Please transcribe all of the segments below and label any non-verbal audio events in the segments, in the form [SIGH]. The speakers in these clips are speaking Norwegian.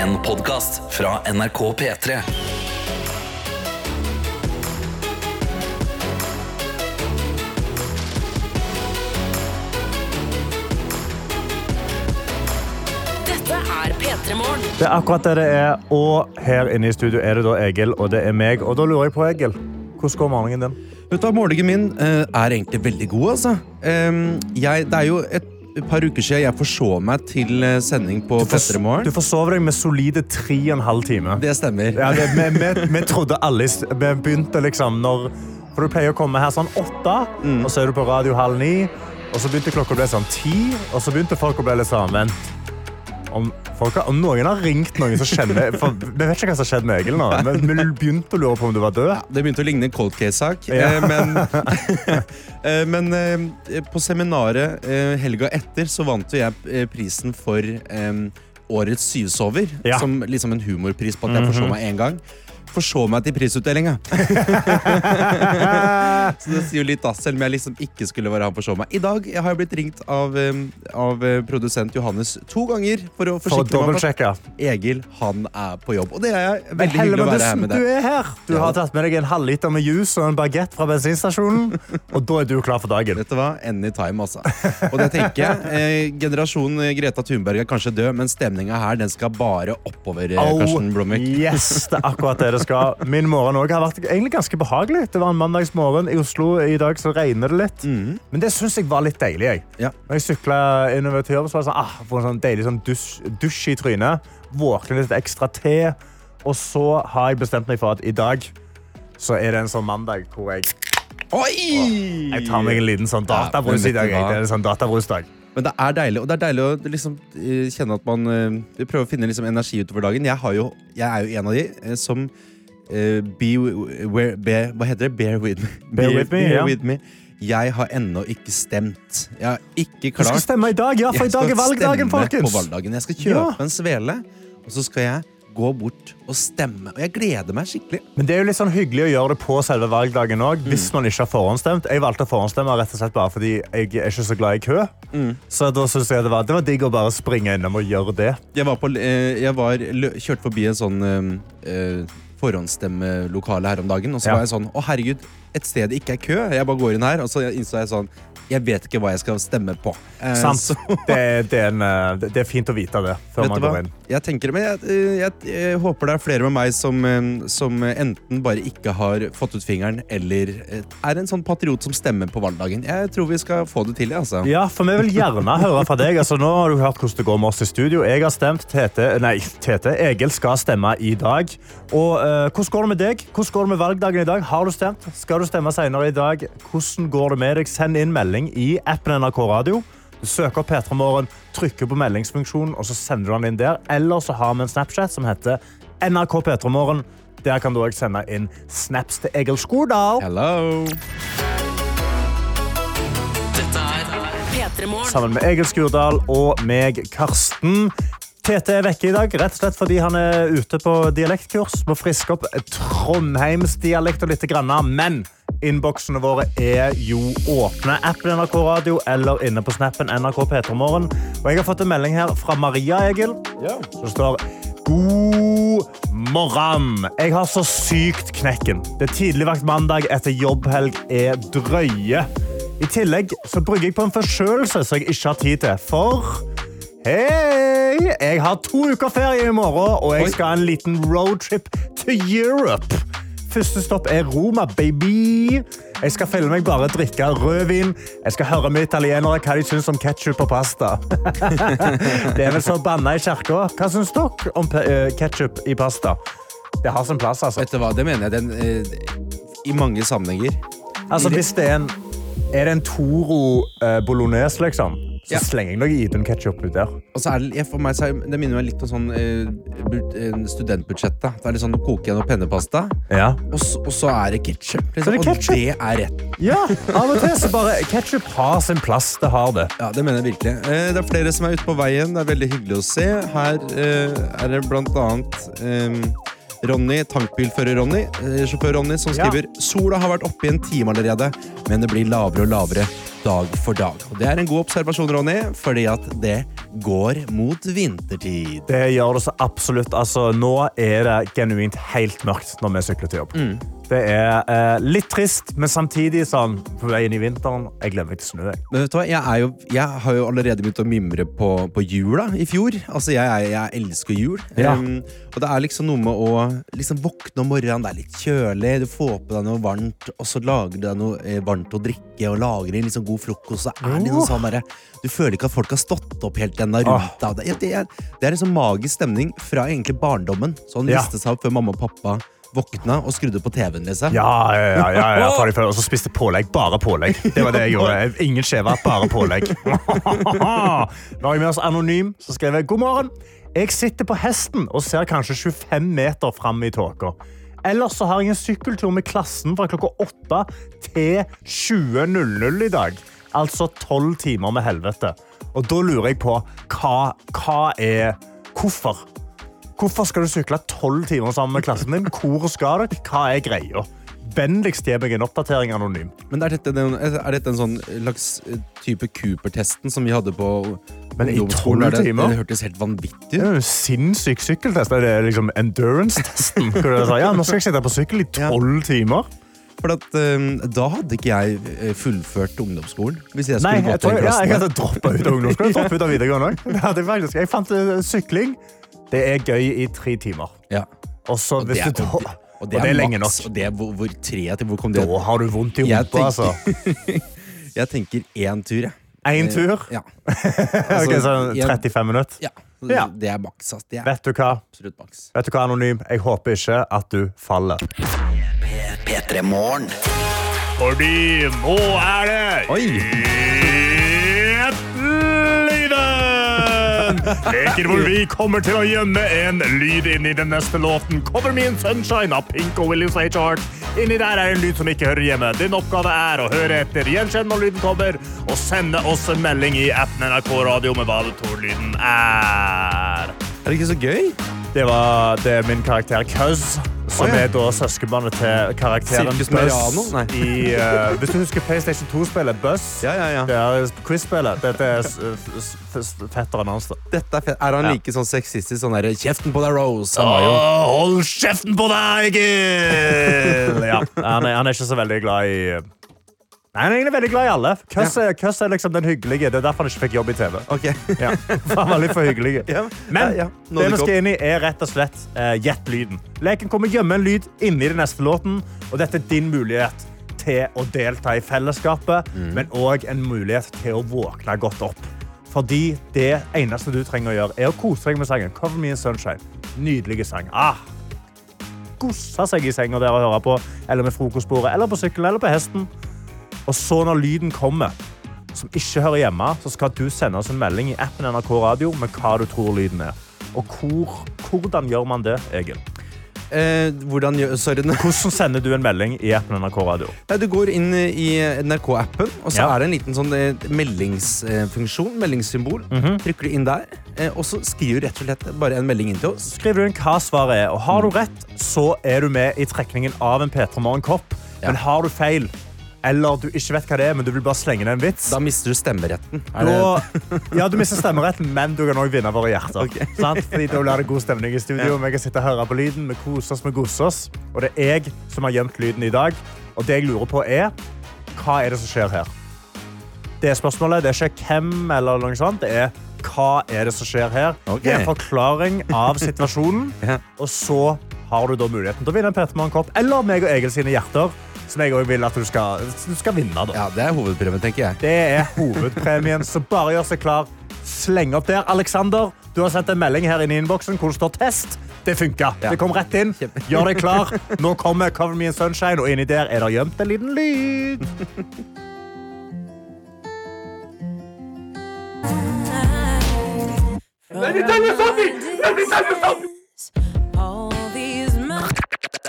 En podkast fra NRK P3. Dette er P3 Morgen. Det er akkurat det det er. Og her inne i studio er det da Egil, og det er meg. Og da lurer jeg på, Egil, hvordan går morgenen din? Vet du hva, Morgenen min eh, er egentlig veldig god, altså. Em, jeg, det er jo et par uker siden jeg forsov meg til eh, sending på P3 Du forsov deg med solide tre og en halv time. Det stemmer. Ja, det, vi, vi, vi trodde alle Vi begynte liksom når For du pleier å komme her sånn åtte, Mm. og så er du på radio halv ni. Og så begynte klokka å bli sånn ti, og så begynte folk å bli litt sånn Vent. Om, folk har, om noen har ringt noen som kjenner for, Vi vet ikke hva som har skjedd med Egil nå, men vi begynte å lure på om du var død. Det begynte å ligne en cold case-sak. Ja. eh, Men, [LAUGHS] eh, men eh, på seminaret eh, helga etter så vant jo jeg prisen for Årets syvsover. Ja. Mhm. Som liksom en humorpris på at jeg forså meg én gang. Forså meg til prisutdelinga. [LAUGHS] Så det sier jo litt da, selv om jeg liksom ikke skulle være han forså meg. I dag jeg har jeg blitt ringt av, eh, av eh, produsent Johannes to ganger for å For forsikre meg om at Egil han er på jobb. Og det er jeg veldig hyggelig å være her med du deg. er her. Du Ja. har tatt med deg en halvliter med juice og en bagett fra bensinstasjonen, [LAUGHS] og da er du klar for dagen. Vet du hva? Anytime, altså. Og det tenker jeg. Eh, generasjon eh, Greta Thunberg er kanskje død, men stemninga her den skal bare oppover. oh, Karsten Blomvik. yes, det er akkurat det det skal. Min morgen også har vært egentlig ganske behagelig. Det var en mandagsmorgen i Oslo. I dag så regner det litt. Men det syns jeg var litt deilig. Jeg. Ja. Når jeg sykla innover til jobb, så var det sånn, ah, får en sånn deilig sånn dusj, dusj i trynet. Våkne litt ekstra te. Og så har jeg bestemt meg for at i dag så er det en sånn mandag hvor jeg, Oi! jeg tar meg en liten sånn databrus i dag. Det er en sånn databrusdag. Men det er deilig, og det er deilig å liksom, eh, kjenne at man uh, prøver å finne liksom, energi utover dagen. Jeg, har jo, jeg er jo en av de eh, som uh, be, where, be, Hva heter det? Bear with me. Bear with me, ja. with me. Jeg har ennå ikke stemt. Jeg har ikke Du skal klart stemme i dag, ja, for i dag er valgdagen, folkens. På valgdagen. Jeg skal kjøpe Ja. en svele, og så skal jeg gå bort og stemme. Og jeg gleder meg skikkelig. Men det er jo litt sånn hyggelig å gjøre det på selve valgdagen òg, hvis Mm. man ikke har forhåndsstemt. Jeg valgte å forhåndsstemme rett og slett bare fordi jeg er ikke så glad i kø. Mm. Så da synes jeg det var, det var digg å bare springe innom og gjøre det. Jeg, var på, eh, jeg var, kjørte forbi en sånn eh, eh, forhåndsstemmelokale her om dagen, og så Ja. var jeg sånn Å, herregud, et sted det ikke er kø. Jeg bare går inn her, og så innså jeg sånn Jeg vet ikke hva jeg skal stemme på. Eh, Sant. [LAUGHS] Det, det, er en, eh, det er fint å vite det før Vet man går hva? inn. Jeg tenker, men jeg, jeg, jeg, jeg håper det er flere med meg som, eh, som enten bare ikke har fått ut fingeren, eller eh, er en sånn patriot som stemmer på valgdagen. Jeg tror vi skal få det til, altså. Ja, for vi vil gjerne [LAUGHS] høre fra deg. Altså, nå har du hørt hvordan det går med oss i studio. Jeg har stemt. Tete, nei, Tete, Egil skal stemme i dag. Og uh, hvordan går det med deg? Hvordan går det med valgdagen i dag? Har du stemt? Skal du stemme senere i dag? Hvordan går det med deg? Send inn melding i appen NRK Radio. Du søker opp P3 Morgen, trykker på meldingsfunksjonen, og så sender du den inn der. Eller så har vi en Snapchat som heter NRK P3 Morgen. Der kan du også sende inn snaps til Egil Skordal. Hello! Dette er P3 Morgen. sammen med Egil Skurdal og meg, Karsten. Tete er vekke i dag, rett og slett fordi han er ute på dialektkurs. Må friske opp trondheimsdialekter litt, grann, men innboksene våre er jo åpne. Appen NRK Radio eller inne på snappen NRK P3morgen. Og jeg har fått en melding her fra Maria, Egil. som står God morgen! Jeg har så sykt knekken. Det er tidligvakt mandag etter jobbhelg er drøye. I tillegg så brygger jeg på en forkjølelse som jeg ikke har tid til. For hei, jeg har to uker ferie i morgen, og jeg skal ha en liten roadtrip til Europe. Første stopp er Roma, baby. Jeg skal følge meg bare drikke rødvin. Jeg skal høre med italienere hva de syns om ketsjup og pasta. [LAUGHS] det er vel så banna i kirka. Hva syns dere om ketsjup i pasta? Det har sin plass, altså. Vet du hva, det mener jeg den, eh, i mange sammenhenger. Altså, hvis det er en, er det en Toro eh, bolognese, liksom, så Ja. slenger jeg noe Idun-ketsjup ut der. Og så er det, for meg så er, det minner meg litt om sånn eh, bu- studentbudsjett. Det er litt sånn Koke igjen noe pennepasta, Ja. og, så- og så er det ketsjup. Er og det er rett. ja, av og til så bare Ketsjup har sin plass. Det har det. Ja, Det mener jeg virkelig. Eh, det er flere som er ute på veien. Det er veldig hyggelig å se. Her eh, er det blant annet eh, Ronny, tankbilfører Ronny, eh, sjåfør Ronny, som Ja. skriver Sola har vært oppe i en time allerede, men det blir lavere og lavere dag for dag. Og Det er en god observasjon, Ronny, fordi at det går mot vintertid. Det gjør det så absolutt. Altså, nå er det genuint helt mørkt når vi sykler til jobb. Mm. Det er eh, litt trist, men samtidig sånn på vei inn i vinteren. Jeg gleder meg til snø. Men vet du hva, jeg, er jo, jeg har jo allerede begynt å mimre på, på jula i fjor. Altså, jeg, jeg, jeg elsker jul. Ja. Um, og det er liksom noe med å liksom våkne om morgenen, det er litt kjølig, du får på deg noe varmt, og så lager du deg noe eh, varmt å drikke, og lager en liksom god frokost. Så er det liksom sånn derre- Du føler ikke at folk har stått opp helt ennå rundt deg. Det, det, er, en sånn magisk stemning fra egentlig barndommen. Sånn Ja. seg opp før mamma og pappa våkna og skrudde på TV-en. liksom. Ja, ja, ja, ja, [LAUGHS] Og så spiste pålegg. Bare pålegg. Det var det jeg gjorde. [LAUGHS] Ingen skjeva, bare pålegg. [LAUGHS] Nå har jeg med oss Anonym, som skriver God morgen. Jeg sitter på hesten og ser kanskje 25 meter fram i tåka. Ellers så har jeg en sykkeltur med klassen fra klokka 8 til 20.00 i dag. Altså 12 timer med helvete. Og da lurer jeg på hva, hva er Hvorfor? Hvorfor skal du sykle 12 timer sammen med klassen din? Hvor skal dere? Hva er greia? Vennligst gi meg en oppdatering anonym. Men er dette, er dette en sånn slags eh, type Cooper-testen som vi hadde på Men i ungdomsskolen? 12 det- timer? Det hørtes helt vanvittig Det ut. er jo sinnssyk sykkeltest. Det er liksom endurance-testen. [LAUGHS] Ja, nå skal jeg sitte på sykkel i 12 timer. For at, um, da hadde ikke jeg eh, fullført ungdomsskolen. Hvis jeg Nei, skulle jeg, tror, den ja, jeg hadde droppa ut av ungdomsskolen. Droppet ut av videregående jeg faktisk. Jeg fant uh, sykling. Det er gøy i tre timer. ja. Og så Og det er, du da og det, og det er lenge nok. Og det er hvor, hvor tre til hvor kom det? Da har du vondt i rumpa, altså. Jeg tenker én tur, jeg. Én tur. Ja. Ok, så 35 minutter. ja. Ja. Det er maks. Det er Vet du hva? absolutt maks. Vet du hva, Anonym? Jeg håper ikke at du faller. P3 Morgen. Fordi nå er det Oi. Leken hvor vi kommer til å gjemme en lyd inn i den neste låten. Cover Me in Sunshine av Pink og Williams H. Hart. Inni der er en lyd som ikke hører hjemme. Din oppgave er å høre etter, gjenkjenne når lyden kommer, og sende oss en melding i appen NRK Radio med hva du tror lyden er. Er det ikke så gøy? Det var det er min karakter Cuz, som ja. er da søskenbarnet til karakteren Buzz. I, uh, hvis du husker PlayStation 2-spillet Buzz, Ja, ja, ja. det er quiz-spillet. Dette er fetteren hans. Dette er. Er han like sånn sexistisk? Sånn derre Kjeften på deg, Rose! Han jo hold kjeften på deg, Egil! [LAUGHS] Ja, han, er, han er ikke så veldig glad i Nei, Han er veldig glad i alle. Køss er, er liksom den hyggelige. Det er derfor han ikke fikk jobb i TV. Ok. Ja, for han var litt for hyggelig. [LAUGHS] Ja, Men ja, ja. Det det vi skal inn i, er rett og slett uh, gjett lyden. Leken kommer gjemme en lyd inni den neste låten, og dette er din mulighet til å delta i fellesskapet, Mm. men òg en mulighet til å våkne godt opp. Fordi det eneste du trenger å gjøre, er å kose deg med sangen. Cover me in sunshine. Nydelige sang. Ah, Gosse seg i senga der og høre på, eller med frokostbordet, eller på sykkelen, eller på hesten. Og så når lyden kommer, som ikke hører hjemme, så skal du sende oss en melding i appen NRK Radio med hva du tror lyden er. Og hvor, hvordan gjør man det, Egil? Eh, hvordan Sorry. Hvordan sender du en melding i appen NRK Radio? Nei, Du går inn i NRK-appen, og så Ja. er det en liten sånn eh, meldingsfunksjon. Meldingssymbol. Mhm. Trykker du inn der, eh, og så skriver du rett og slett bare en melding inn til oss. Skriver du inn hva svaret er, og har du rett, så er du med i trekningen av en P3 Morgen-kopp. Men har du feil, eller du ikke vet hva det er, men du vil bare slenge ned en vits, Da mister du stemmeretten. Er det, Da, [LAUGHS] ja, du mister stemmeretten, men du kan òg vinne våre hjerter. Ok. [LAUGHS] Sant? Fordi Da blir det god stemning i studio. Vi kan sitte og høre på lyden. Vi koser oss med oss. Og det er jeg som har gjemt lyden i dag. Og det jeg lurer på, er hva er det som skjer her? Det er spørsmålet. Det er ikke hvem eller noe sånt. Det er hva er det som skjer her? Ok. Det er en forklaring av [LAUGHS] situasjonen. Ja. Og så har du da muligheten til å vinne en Peter Morgen-kopp eller meg og Egil sine hjerter. Som jeg også vil at du skal, du skal vinne. da. ja, det er hovedpremien, tenker jeg. Det er [LAUGHS] hovedpremien, så bare gjør seg klar. Sleng opp der. Alexander, du har sendt en melding her inne i innboksen hvor det står test. Det funka. Ja. Det kom rett inn. Gjør deg klar. Nå kommer Cover Me in Sunshine, og inni der er det gjemt en liten lyd.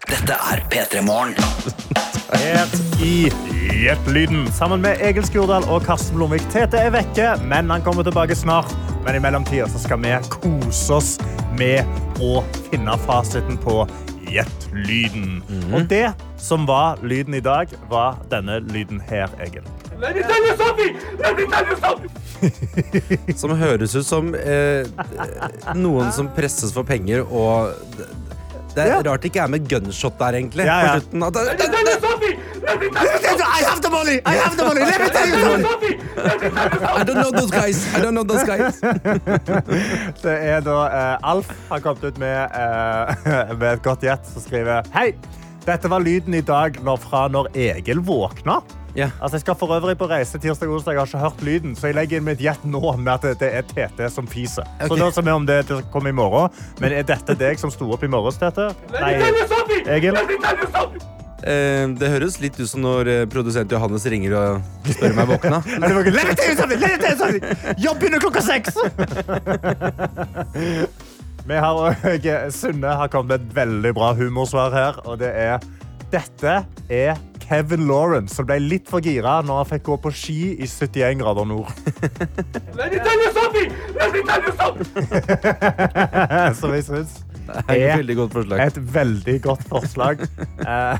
Dette er P3 Morgen. Her i Gjett-lyden. Sammen med Egil Skurdal og Karsten Blomvik. Tete er vekke, men han kommer tilbake snart. Men i mellomtida så skal vi kose oss med å finne fasiten på Gjett lyden. Mhm. Og det som var lyden i dag, var denne lyden her, Egil. [LAUGHS] Som høres ut som eh, noen som presses for penger, og det, det er Ja. rart det ikke er med gunshot der, egentlig. Ja, ja. I have the money! I have the money! Let me tell you something! I don't know those guys. I don't know those guys. [LAUGHS] Det er da uh, Alf har kommet ut med, uh, [LAUGHS] med et godt gjett som skriver Hei! Dette var lyden i dag når, fra når Egil våkna. Ja. Altså, jeg skal for øvrig på reise tirsdag og onsdag. Jeg har ikke hørt lyden, så jeg legger inn mitt gjett nå med at det, er Tete som fiser. Okay. Så da som er om det, det kommer i morgen. Men er dette deg som sto opp i morges, Tete? Nei, Egil? Eh, det høres litt ut som når eh, produsent Johannes ringer og spør om jeg våkna. Let me tell you something! Let me tell you something! Jobb begynner klokka seks! [LAUGHS] Vi har òg Sunne har kommet med et veldig bra humorsvar her, og det er Dette er Kevin Lawrence, som ble litt for gira når han fikk gå på ski i 71 grader nord. [LAUGHS] Som jeg syns Det [LAUGHS] er et veldig godt forslag. et veldig godt forslag. [LAUGHS] Eh,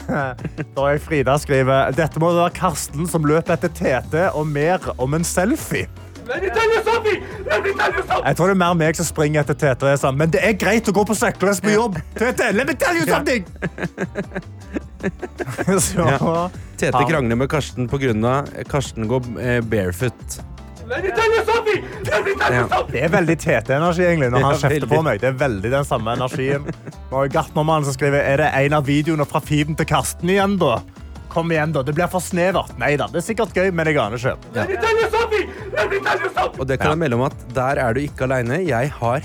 Da er Frida skriver Dette må være Karsten som løper etter Tete og mer om en selfie. Jeg tror det er mer meg som springer etter Tete. og Men det er greit å gå på søkkeløs på jobb. Tete, let me tell you something! [LAUGHS] Så, Ja. Tete krangler med Karsten pga. Karsten går barefoot. Let me tell barefoot. Ja. Det er veldig Tete-energi egentlig når han kjefter på meg. Det er veldig den samme energien. Og Gartnermannen som skriver Er det en av videoene fra feeden til Karsten igjen, da? Kom igjen, da. Det blir for snevert. Nei da, det er sikkert gøy, men jeg aner ikke. Og det kan jeg melde om at der er du ikke aleine. Jeg har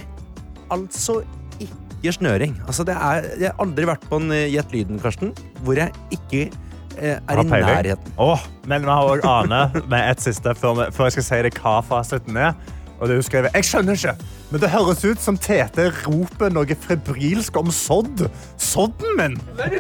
altså ikke snøring. Altså, det er, jeg har aldri vært på en eh, Gjett lyden, Karsten, hvor jeg ikke eh, er i nærheten. Åh, men vi har også Ane med et siste før, vi, før jeg skal si det hva fasiten er. Og det hun skrev, Jeg skjønner ikke, men det høres ut som Tete roper noe febrilsk om sodd. Sodden min! Let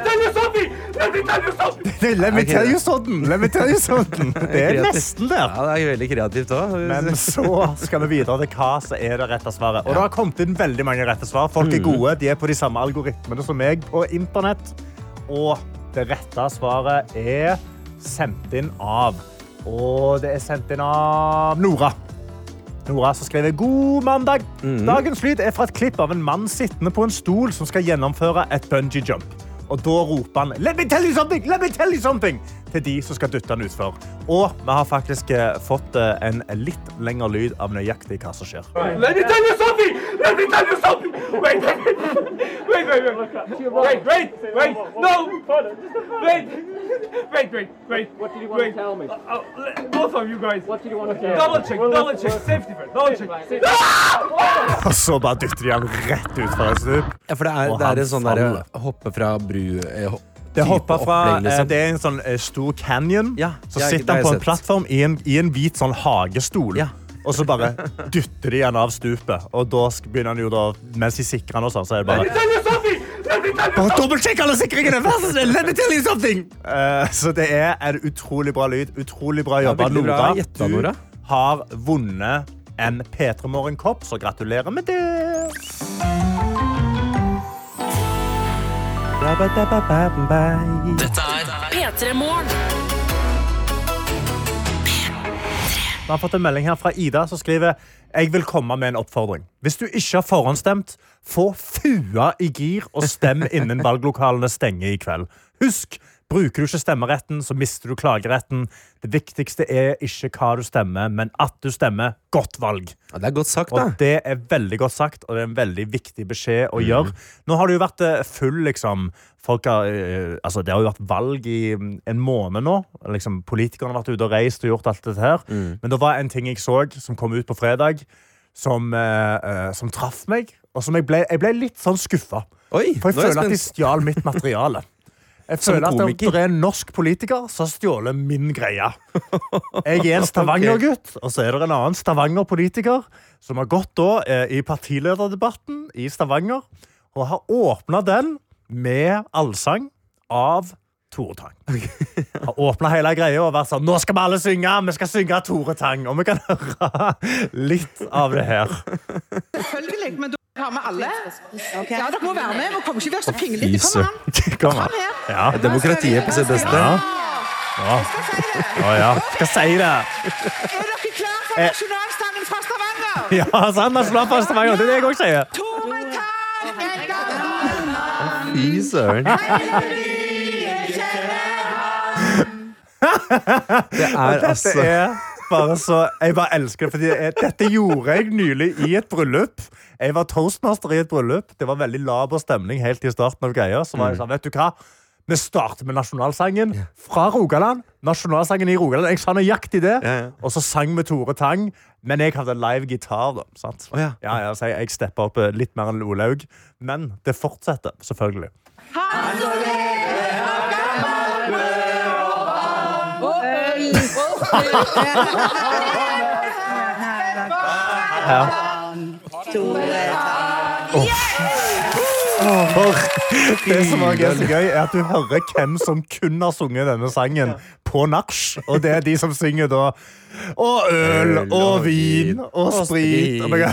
me tell you sodden! Let me tell you sodden! [LAUGHS] Det er nesten der. Ja, det er veldig kreativt også. Men så skal vi videre til hva som er det rette svaret. Og det har kommet inn veldig mange rette svar. Folk er gode, de er på de samme algoritmene som meg på internett. Og det rette svaret er sendt inn av Og det er sendt inn av Nora. Nora som skriver god mandag. Dagens lyd er fra et klipp av en mann sittende på en stol som skal gjennomføre et bungee jump. Og da roper han Let me tell you something! Let me tell you something! Til de som skal dytte han utfor. Og vi har faktisk eh, fått eh, en litt lengre lyd av nøyaktig hva som skjer. Let me tell you something! Let me tell you something! Wait, wait, wait, wait, wait, wait, wait, wait, no! Wait, wait, wait, wait. What did you want to tell me? both of you guys. What did you want to tell Double check, double check, safety first, double check. Og så bare dytter de han rett utfor et stup. Ja, for det er, det er en sånn derre hoppe fra bru eh, Det type hopper fra, liksom. eh, det er en sånn eh, stor canyon. Ja, så sitter han på en plattform i en, i en hvit sånn hagestol. Ja. Og så bare dytter de han av stupet. Og da begynner han jo da, mens de sikrer han og sånn, så er det bare dobbeltsjekk alle sikringene! Vær så snill! Let me tell you something! Uh, så det er en utrolig bra lyd. Utrolig bra jobba, Nora. Du har vunnet en P3 Morgen-kopp, så gratulerer med det. Dette er P3 Morgen. Vi har fått en melding her fra Ida som skriver Jeg vil komme med en oppfordring. Hvis du ikke har forhåndsstemt, få fua i gir og stem innen valglokalene stenger i kveld. Husk, bruker du ikke stemmeretten, så mister du klageretten. Det viktigste er ikke hva du stemmer, men at du stemmer. Godt valg. Ja, det er godt sagt, da. Og det er veldig godt sagt, og det er en veldig viktig beskjed å gjøre. Nå har det jo vært eh, full, liksom folk har, eh, altså Det har jo vært valg i mm, en måned nå. Liksom, politikerne har vært ute og reist og gjort alt dette her. Men det var en ting jeg så som kom ut på fredag, som, eh, eh, som traff meg. Og som jeg ble, jeg ble litt sånn skuffa. For jeg nå er jeg føler at de stjal mitt materiale. [LAUGHS] Jeg føler at det, er en norsk politiker som har stjålet min greie. Jeg er en [LAUGHS] Stavanger-gutt, og så er det en annen Stavanger-politiker som har gått da eh, i partilederdebatten i Stavanger og har åpna den med allsang av Tore Tang. Har åpna hele greia og vært sånn Nå skal vi alle synge! Vi skal synge Tore Tang. Og vi kan høre litt av det her. Selvfølgelig, men da har vi alle. Ja, dere må være med. Vi kommer ikke være så pinglete. Kom an. Kom an. Her. Ja. Demokratiet på sitt beste. Ja. Ja. Jeg skal si det. Å ja. Skal si det. Er dere klare for Eh. nasjonalsangen fra Stavanger? Ja, sant. Nasjonalfest Stavanger. Det er det jeg òg sier. Tore Tang, en gang. Fy søren. Det er Dette altså er bare så Jeg bare elsker det. Fordi jeg, dette gjorde jeg nylig i et bryllup. Jeg var toastmaster i et bryllup. Det var veldig laber stemning helt i starten av greia. Så var jeg sånn, vet du hva? Vi starter med nasjonalsangen fra Rogaland. Nasjonalsangen i Rogaland. Jeg sa nøyaktig det. Ja, ja. Og så sang vi Tore Tang. Men jeg hadde live gitar. da, sant? Å, ja. Så jeg, jeg steppa opp eh, litt mer enn Olaug. Men det fortsetter, selvfølgelig. Ja. For det som også er så gøy, er at du hører hvem som kun har sunget denne sangen på nach. Og det er de som synger da Og øl og vin og sprit. Og [LAUGHS] La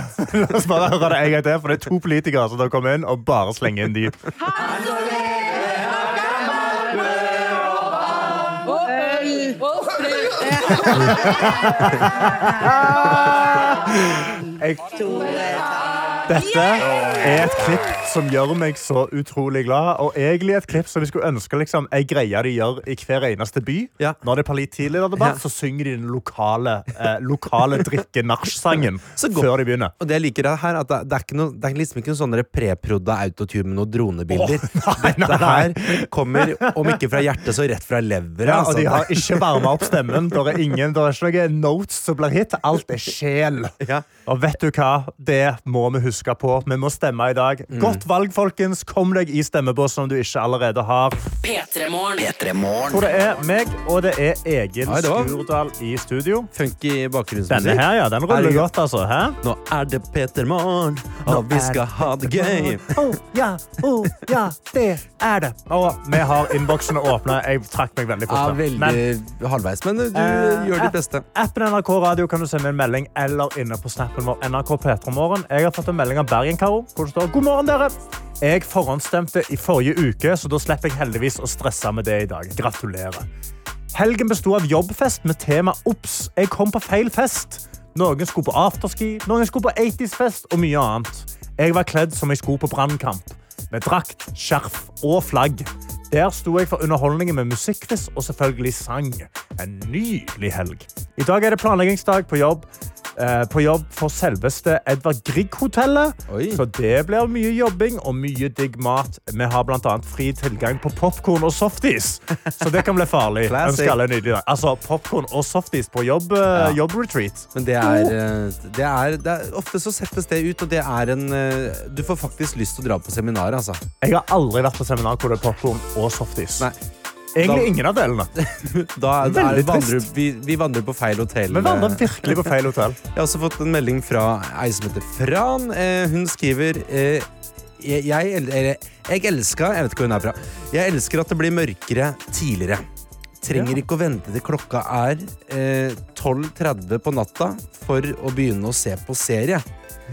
oss bare høre det en gang til, for det er to politikere som kommer inn og bare slenger inn de. Jeg, [LAUGHS] dette er et klipp som gjør meg så utrolig glad, og egentlig et klipp som vi skulle ønske liksom, ei greie de gjør i hver eneste by. Ja. Når det er partilederdebatt, Ja. så synger de den lokale, eh, lokale drikke-nachsangen [LAUGHS] Så før de begynner. Og det jeg liker her, at det, det, er ikke noe, det er liksom ikke noen sånne preprodda autotune med noen dronebilder. nei, nei, Dette her kommer, om ikke fra hjertet, så rett fra levra. Ja, og altså. de har ikke varma opp stemmen. Det er, ingen, det er ikke noen notes som blir hit. Alt er sjel. Ja. Og vet du hva? Det må vi huske på. Vi må stemme i dag. Mm. Godt valg, folkens. Kom deg i stemmebåsen om du ikke allerede har. P3morgen. P3 Hvor det er meg, og det er Egil var- Skurdal i studio. Funky Denne her, ja. Den ruller Herregud. godt, altså. Hæ? Nå er det Peter Morgen, og vi skal ha det gøy. Oh, ja, oh, ja, det er det. Og vi har innboksene åpna. Jeg trakk meg veldig fort. Ja, veldig Men halvveis, men du Eh, gjør ditt beste. Appen NRK Radio kan du sende en melding eller inne på snappen vår NRK P3morgen. Jeg har fått en melding av Bergen-Karo hvor det står God morgen, dere. Jeg forhåndsstemte i forrige uke, så da slipper jeg heldigvis å stresse med det i dag. Gratulerer. Helgen besto av jobbfest med tema Ops. Jeg kom på feil fest. Noen skulle på afterski, noen skulle på 80s-fest og mye annet. Jeg var kledd som jeg skulle på brannkamp. Med drakt, skjerf og flagg. Der sto jeg for underholdningen med musikkquiz og selvfølgelig sang. En nydelig helg. I dag er det planleggingsdag på jobb. Eh, på jobb for selveste Edvard Grieg-hotellet. Så det blir mye jobbing og mye digg mat. Vi har annet fri tilgang på popcorn og softis. Så det kan bli farlig. [LAUGHS] Altså, popcorn og softis på jobb, eh, Ja. jobbretreat. Men det er, eh, det er, det er Ofte så settes det ut, og det er en Du får faktisk lyst til å dra på seminar, altså. Jeg har aldri vært på seminar hvor det er popcorn og softis. Nei. Egentlig ingen av delene. [LAUGHS] Da er, Veldig vandrer, trist. vi, vi vandrer på feil hotell. Vi vandrer eh. virkelig på feil hotell. [LAUGHS] Jeg har også fått en melding fra ei som heter Fran. Eh, hun skriver eh, jeg, jeg, el- eller, jeg elsker Jeg vet ikke hvor hun er fra. Jeg elsker at det blir mørkere tidligere. Trenger ikke å vente til klokka er eh, 12.30 på natta for å begynne å se på serie.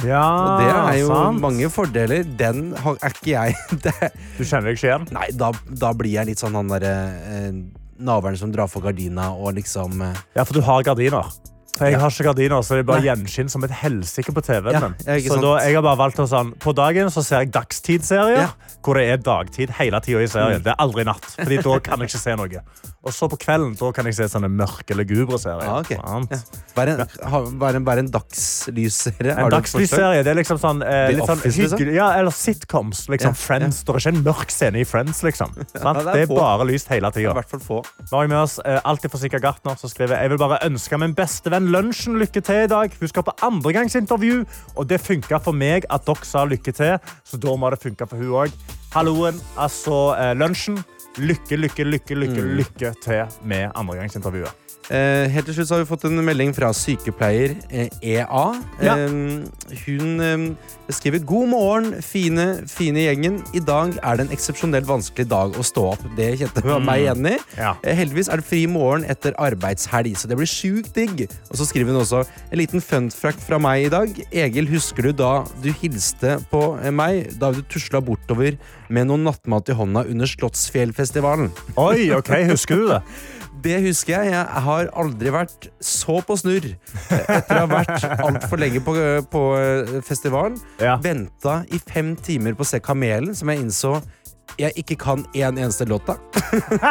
Ja, Og det er jo sant. mange fordeler. Den har, er ikke jeg. [LAUGHS] Det, Du kjenner ikke igjen? nei, da, da blir jeg litt sånn han derre eh, navlen som drar for gardina og liksom eh, Ja, for du har gardiner. For jeg Ja. har ikke gardiner, så det er bare gjenskinn som et helsike på TV-en Ja, så da, jeg har bare valgt å sånn, På dagen så ser jeg dagstidsserier, Ja. hvor det er dagtid hele tida i serien. Mm. Det er aldri natt, Fordi da kan jeg ikke se noe. Og så på kvelden da kan jeg se sånne mørke, lugubre serier. Ah, okay. Ja. Bare en, ha, bare en, bare en dagslysserie. En dagslysserie. Det er liksom sånn, eh, litt sånn Office, liksom? Ja, eller sitcoms. Liksom Ja, Friends. Det er ikke en mørk scene i Friends, liksom. [LAUGHS] Sant? det er det er bare lyst hele I tida. Nå har vi med oss eh, alltid forsikra Gartner, som skriver Jeg vil bare ønske min beste venn Lunsjen lykke til i dag. Hun skal på andregangsintervju, og det funka for meg at dere sa lykke til, så da må det funke for hun òg. Halloen, altså eh, Lunsjen. Lykke, lykke, lykke, lykke, lykke til med andregangsintervjuet. Eh, helt til slutt så har vi fått en melding fra sykepleier eh, EA. Ja. Eh, hun eh, skriver God morgen, fine, fine gjengen. I dag er det en eksepsjonelt vanskelig dag å stå opp. Det kjente hun meg igjen i. Ja. Heldigvis er det fri morgen etter arbeidshelg, så det blir sjukt digg. Og så skriver hun også en liten funfact fra meg i dag. Egil, husker du da du hilste på meg da du tusla bortover med noe nattmat i hånda under Slottsfjellfestivalen? Oi, ok, husker du det? [LAUGHS] Det husker jeg. Jeg har aldri vært så på snurr etter å ha vært altfor lenge på, på eh, festivalen. Ja. Venta i fem timer på å se Kamelen, som jeg innså jeg ikke kan én eneste låt av.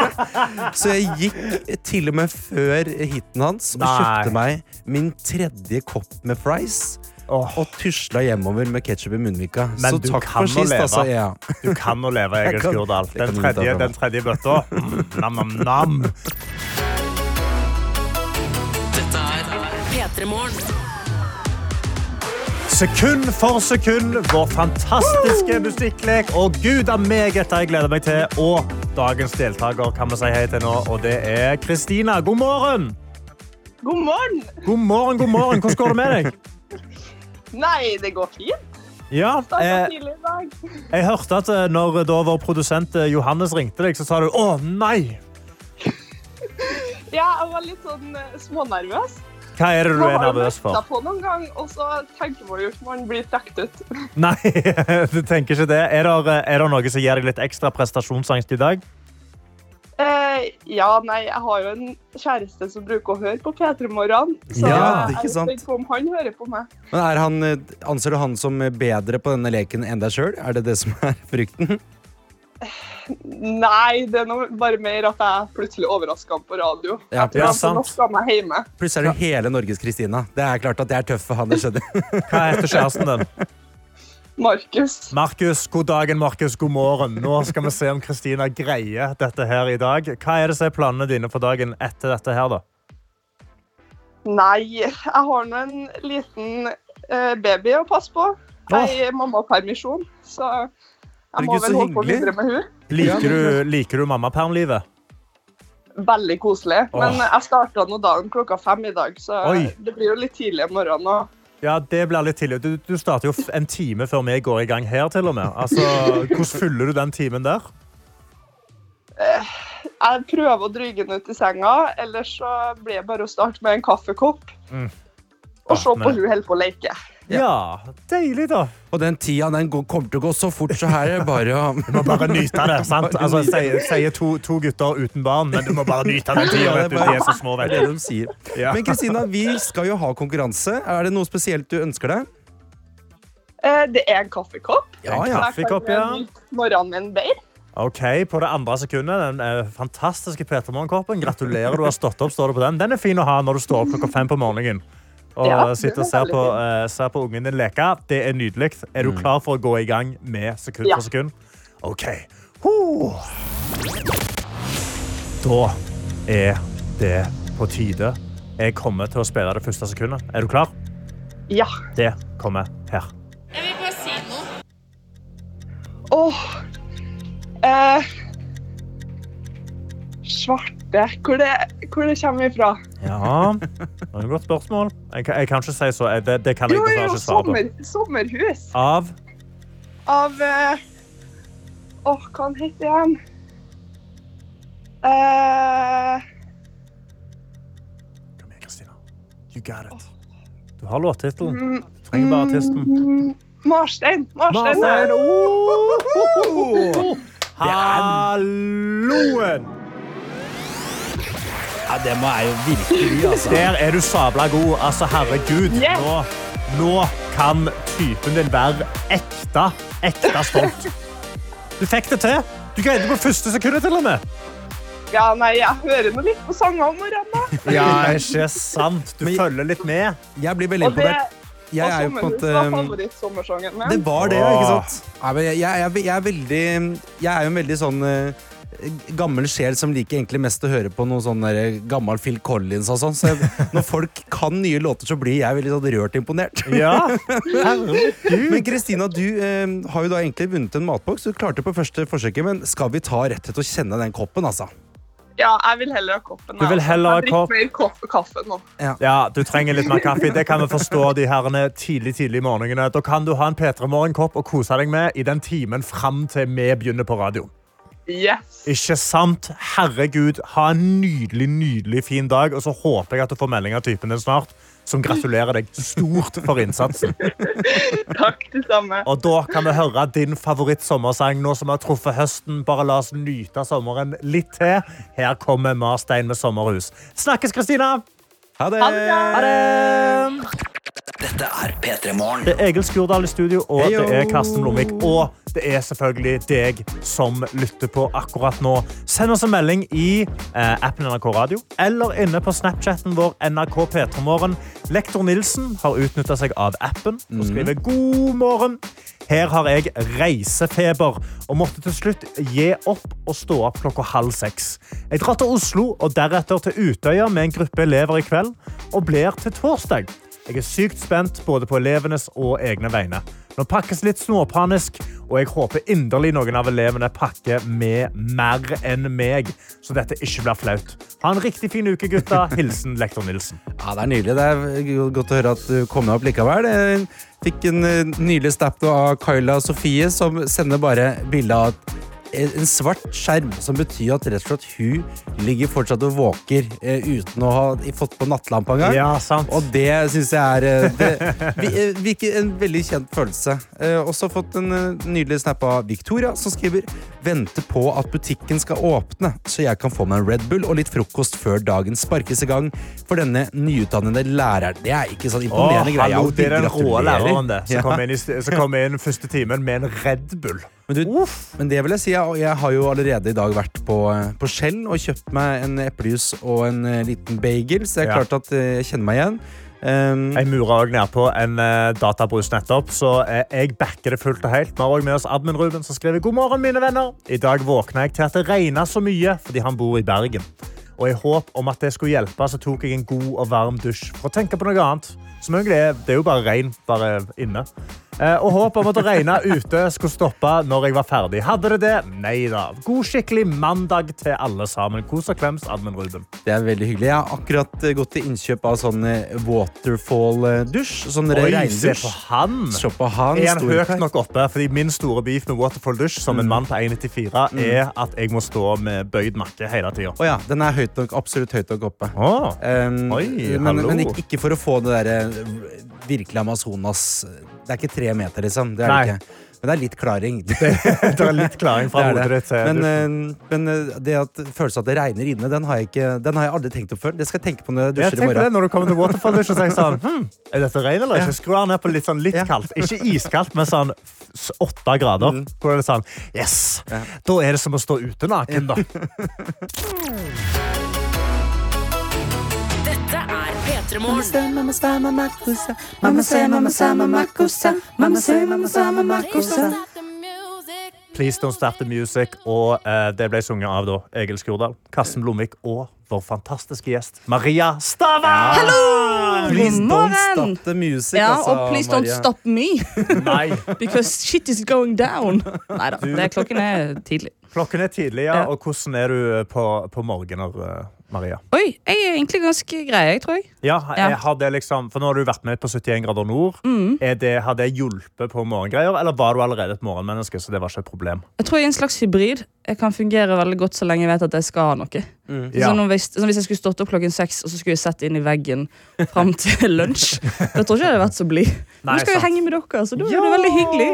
[LAUGHS] så jeg gikk til og med før hiten hans og Nei. kjøpte meg min tredje kopp med fries. Åh. Og tusla hjemover med ketsjup i munnvika. Men så du takk kan for sist, leve. altså. Ja. Du kan å leve, [LAUGHS] Egil Skurdal. Den tredje, den tredje bøtta. Nam, nam, nam. Dette er P3 Morgen. Sekund for sekund, vår fantastiske musikklek. Og gud a meg, dette jeg gleder meg til. Og dagens deltaker kan vi si hei til nå, og det er Kristina. God morgen! God morgen! God morgen, god morgen. Hvordan går det med deg? [LAUGHS] Nei, det går fint. Ja, Starta eh, jeg hørte at eh, når da vår produsent eh, Johannes ringte deg, så sa du å nei. Ja, jeg var litt sånn eh, smånervøs. Hva er det du Man er har nervøs for? ventet på noen gang, og så tenker man jo ikke man blir trukket ut. Nei, [LAUGHS] du tenker ikke det. Er det, er det noe som gir deg litt ekstra prestasjonsangst i dag? Eh, ja, nei, jeg har jo en kjæreste som bruker å høre på P3 Morgen, så Ja, det er ikke sant. jeg spent på om han hører på meg. Men er han, eh, Anser du han som bedre på denne leken enn deg sjøl? Er det det som er frykten? Nei, det er noe bare mer at jeg plutselig overrasker ham på radio. Ja, ja, sant. meg hjemme. Plutselig er du hele Norges Kristina. Det er klart at det er tøft for han. det skjønner jeg. Hva heter kjæresten din? Markus. Markus, god dagen, Markus. God morgen. Nå skal vi se om Kristina greier dette her i dag. Hva er det som er planene dine for dagen etter dette her, da? Nei, jeg har nå en liten eh, baby å passe på. Jeg er i mammapermisjon, så jeg må vel holde på videre med henne. Liker du, liker du mammapermlivet? Veldig koselig. Men jeg starta nå dagen klokka fem i dag, så Oi. det blir jo litt tidlig om morgenen. Og Ja, det blir litt tidlig. Du, du starter jo en time før vi går i gang her, til og med. Altså, hvordan fyller du den timen der? jeg prøver å dryge den ut i senga, ellers så blir det bare å starte med en kaffekopp. Mm. Og se på hun holder på å leke. Ja, deilig, da. Og den tida den går, kommer til å gå så fort, så her er det bare å Du må bare nyte det. sant? Altså, sier, sier to, to gutter uten barn, men du må bare nyte den tida. Vet du. De er så små, vet det du. de sier. Men Kristina, vi skal jo ha konkurranse. Er det noe spesielt du ønsker deg? Eh, Det er en kaffekopp. Ja, ja. kaffekopp, ja. morgenen min bedre. Ok, På det andre sekundet, den eh, fantastiske Peter Morgen-koppen. Gratulerer, du har stått opp. står det på Den Den er fin å ha når du står opp klokka fem på morgenen. Og Ja, sitte og se på, uh, på ungen din leke. Det er nydelig. Er du klar for å gå i gang med sekund Ja. for sekund? OK. Ho. Da er det på tide. Jeg kommer til å spille det første sekundet. Er du klar? Ja. Det kommer her. Jeg vil bare si noe. Åh. Eh, svarte. Hvor det, hvor det kommer ifra? Ja, det er et godt spørsmål. Jeg, jeg kan ikke si så. eh, Det, det kan jeg Jo, jo, ikke svare på. sommer, sommerhus. Av Av uh, Åh, hva han heter igjen? Uh, Kom igjen, Kristina. You got it. Du har låttittelen. mm, Du trenger bare artisten. Marstein. Marstein. Marstein. Marstein! Halloen! Ja det må jeg jo virkelig, altså. Der er du sabla god. Altså, herregud. Yes. Nå, nå kan typen din være ekte, ekte stolt. Du fikk det til. Du greide det på første sekundet, til og med. Ja, nei, jeg hører nå litt på sanger om morgenen. [LAUGHS] Ja, ikke sant. Du Men- følger litt med. Jeg blir veldig imponert. Jeg er jo på en var måte. Det var det, ikke sant? Jeg, jeg, er- veldig Jeg er jo en veldig sånn eh, gammel sjel som liker egentlig mest å høre på noe sånn gammel Phil Collins og sånn. Så jeg, når folk kan nye låter, så blir jeg veldig sånn rørt imponert. Ja. [LAUGHS] Men Kristina, du eh, har jo da egentlig vunnet en matboks. Du klarte på første forsøket, men skal vi ta rett til å kjenne den koppen, altså? Ja, jeg vil heller ha koppen. Du vil jeg, altså. heller ha kopp? mer kaffe, kaffe nå. Ja, du trenger litt mer kaffe. Det kan vi forstå de herrene tidlig tidlig i morgenene. Da kan du ha en P3 Morgen-kopp og kose deg med i den timen fram til vi begynner på radio. Yes. Ikke sant? Herregud, ha en nydelig, nydelig fin dag. Og så håper jeg at du får melding av typen din snart, som gratulerer deg stort for innsatsen. [LAUGHS] Takk, det samme. Og da kan vi høre din favorittsommersang nå som vi har truffet høsten. Bare la oss nyte sommeren litt til. Her kommer Marstein med sommerhus. Snakkes, Kristina! Ha det! Ha det. Ha det! Dette er P3 Morgen. Det er Egil Skurdal i studio, og Heyo. det er Karsten Blomvik. Og det er selvfølgelig deg som lytter på akkurat nå. Send oss en melding i eh, appen NRK Radio eller inne på Snapchatten vår NRK P3morgen. Lektor Nilsen har utnytta seg av appen og skriver god morgen. Her har jeg reisefeber og måtte til slutt gi opp og stå opp klokka halv seks. Jeg drar til Oslo og deretter til Utøya med en gruppe elever i kveld og blir til torsdag. Jeg er sykt spent både på elevenes og egne vegne. Nå pakkes litt småpanisk, og jeg håper inderlig noen av elevene pakker med mer enn meg, så dette ikke blir flaut. Ha en riktig fin uke, gutta. [LAUGHS] Hilsen lektor Nilsen. Ja, Det er nydelig. Det er godt å høre at du kom deg opp likevel. Fikk en nylig nydelig snap av Kyla Sofie, som sender bare bilde av en svart skjerm, som betyr at rett og slett hun ligger fortsatt og våker eh, uten å ha fått på nattlampa engang. Ja, sant. Og det syns jeg er eh, det, vi- vi, en veldig kjent følelse. Eh, også fått en eh, nydelig snap av Victoria, som skriver Venter på at butikken skal åpne, så jeg kan få meg en Red Bull og litt frokost før dagen sparkes i gang for denne nyutdannede læreren. Det er ikke sånn imponerende greie. hallo, det er den rå læreren det, som Ja. kom inn, i, som kom inn første timen med en Red Bull. Men, du, men det vil jeg si, jeg, jeg har jo allerede i dag vært på, eh, på Skjell og kjøpt meg en eplejus og en eh, liten bagel, så det er Ja. klart at eh, jeg kjenner meg igjen. Um, Jeg mura òg nedpå en uh, databrus nettopp, så uh, jeg backer det fullt og helt. Vi har også med oss admin Ruben, som skriver god morgen, mine venner. I dag våkna jeg til at det regna så mye fordi han bor i Bergen. Og i håp om at det skulle hjelpe, så tok jeg en god og varm dusj for å tenke på noe annet. Som egentlig er, det er jo bare regn bare inne. Eh, og håpet om at det regna ute skulle stoppe når jeg var ferdig. Hadde det det? Nei da. God, skikkelig mandag til alle sammen. Kos og klems, admin Ruben. Det er veldig hyggelig. Jeg har akkurat eh, gått til innkjøp av sånn eh, waterfall-dusj. Sånn regndusj. se på han! Se på han. Er han høyt nok oppe? Fordi Min store beef med Waterfall Dusj som en Mm. mann på 1,94 er at jeg må stå med bøyd nakke hele tida. Oh, ja, den er høyt nok, absolutt høyt nok oppe. Oh. Um, Oi, men, men ikke, ikke for å få det derre virkelig Amazonas Det er ikke tre meter, liksom. Det er Nei. det ikke. Men det er litt klaring. [LAUGHS] Det er litt klaring fra [LAUGHS] Det hodet det. ditt Men, eh, men eh, det at følelsen av at det regner inne, den har jeg, ikke, den har jeg aldri tenkt opp før. Det skal jeg tenke på når jeg Jeg dusjer i morgen. det når du kommer til Waterfall Dusj og tenker sånn [LAUGHS] hm, Er dette regn eller ikke? Skru den ned på litt, sånn, litt kaldt. Ikke iskaldt, men sånn åtte grader. Hvor er det sånn Yes! Da er det som å stå ute naken, da. Please Don't Start The Music. Og eh, det ble sunget av da Egil Skurdal, Karsten Blomvik og vår fantastiske gjest Maria Stava! Please don't stop the music, Ja, altså, og please don't Maria. stop me, [LAUGHS] Nei. because shit is going down. Nei da, klokken er tidlig. Klokken er tidlig, ja. Og hvordan er du på, på morgener, eh, Maria? Oi, jeg er egentlig ganske grei, jeg tror jeg. Ja, Ja. jeg har det liksom, for Nå har du vært med på 71 grader nord. Er det, har det hjulpet på morgengreier, eller var du allerede et morgenmenneske? så det var ikke et problem? Jeg tror jeg er en slags hybrid. Jeg kan fungere veldig godt så lenge jeg vet at jeg skal ha noe. Ja. Sånn, hvis, sånn, hvis jeg skulle stått opp klokken seks og så skulle jeg sett inn i veggen fram til [LAUGHS] lunsj, da tror jeg ikke jeg hadde vært så blid. Nå skal jeg henge med dere, så da er det veldig hyggelig.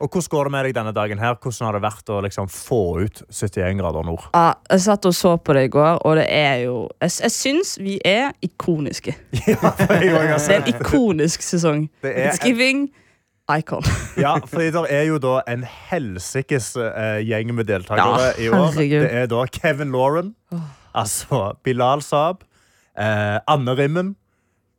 Og Hvordan går det med deg denne dagen? her? Hvordan har det vært å liksom få ut 71 grader nord? Ja, jeg satt og så på det i går, og det er jo Jeg, jeg syns vi er ikoniske. [LAUGHS] Ja, for jeg har Det er en ikonisk sesong. Det er en- icon. ja, fordi det er jo da en helsikes uh, gjeng med deltakere Ja, i år. herregud. Det er da Kevin Lauren, altså Bilal Saab, uh, Anne Rimmen,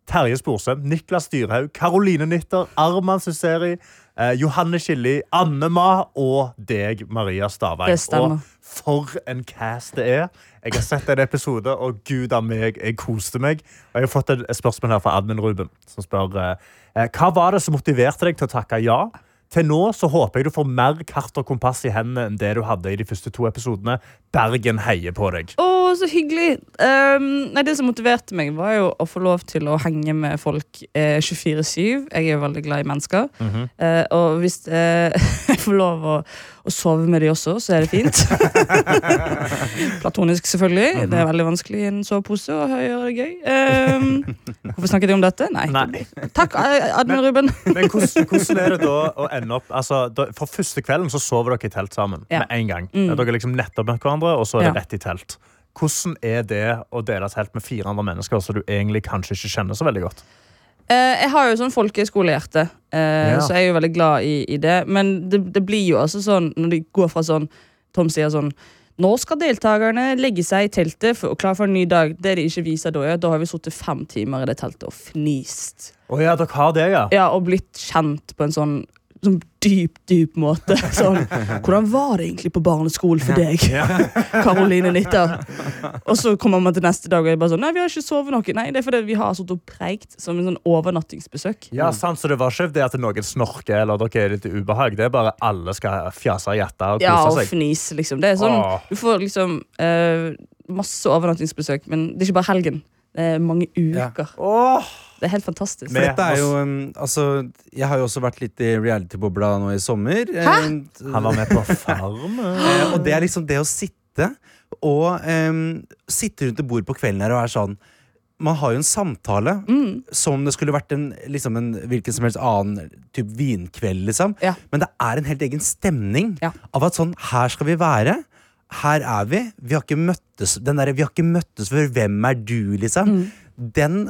Terje Sporsem, Niklas Dyrhaug, Karoline Nitter, Arman Suseri, eh, Johanne Skilli, Anne Ma og deg, Maria Stavang. Og for en cast det er. Jeg har sett en episode, og gud a meg, jeg koste meg. Og jeg har fått et spørsmål her fra admin Ruben, som spør eh, hva var det som motiverte deg til å takke ja. Til nå så håper jeg du får mer kart og kompass i hendene enn det du hadde i de første to episodene. Bergen heier på deg. Å, så hyggelig. Um, nei, det som motiverte meg, var jo å få lov til å henge med folk eh, 24-7. Jeg er jo veldig glad i mennesker. Mm -hmm. uh, og hvis jeg [LAUGHS] får lov å, å sove med de også, så er det fint. [LAUGHS] Platonisk, selvfølgelig. Mhm. Det er veldig vanskelig i en sovepose å gjøre det gøy. Um, hvorfor snakket jeg om dette? Nei. Nei. Takk, eh, admin Ruben. Men hvordan, [LAUGHS] hvordan er det da å ende opp altså, da, For første kvelden så sover dere i telt sammen. Ja. Med en gang Mm. Dere er liksom nettopp møtt hverandre, og så er det Ja. rett i telt. Hvordan er det å dele telt med fire andre mennesker som du egentlig kanskje ikke kjenner så veldig godt? Eh, jeg har jo sånn folkehøyskolehjerte, eh, Ja. så jeg er jo veldig glad i, i det. Men det, det blir jo altså sånn når de går fra sånn Tom sier sånn nå skal deltakerne legge seg i teltet for, og klar for en ny dag. Det de ikke viser da, er at da har vi sittet fem timer i det teltet og fnist. Oh, ja, dere har det, ja? Ja, Og blitt kjent på en sånn, sånn dyp, dyp måte. [LAUGHS] Sånn, Hvordan var det egentlig på barneskolen for deg, [LAUGHS] Karoline Nitter? Og så kommer man til neste dag og er bare sånn Nei, vi har ikke sovet noe. Nei, det er fordi vi har sittet og preikt som en sånn overnattingsbesøk. Ja, sant, Så det var ikke det at noen snorker eller dere er litt ubehag. Det er bare alle skal fjase og Ja, og kose seg. fnise, liksom. Det er sånn, Åh. du får liksom uh, masse overnattingsbesøk, men det er ikke bare helgen. Det er mange uker. Åh, Det er helt fantastisk. Men Dette er jo, um, altså, jeg har jo også vært litt i reality-bobla nå i sommer. Hæ? Han var med på Farmen. Eh, og det er liksom det å sitte og um, sitte rundt et bord på kvelden her og være sånn Man har jo en samtale Mm. som om det skulle vært en, liksom en hvilken som helst annen type vinkveld, liksom. Ja. Men det er en helt egen stemning Ja. av at sånn Her skal vi være. Her er vi. Vi har ikke møttes Den der, Vi har ikke møttes før. Hvem er du, liksom? Mm. Den,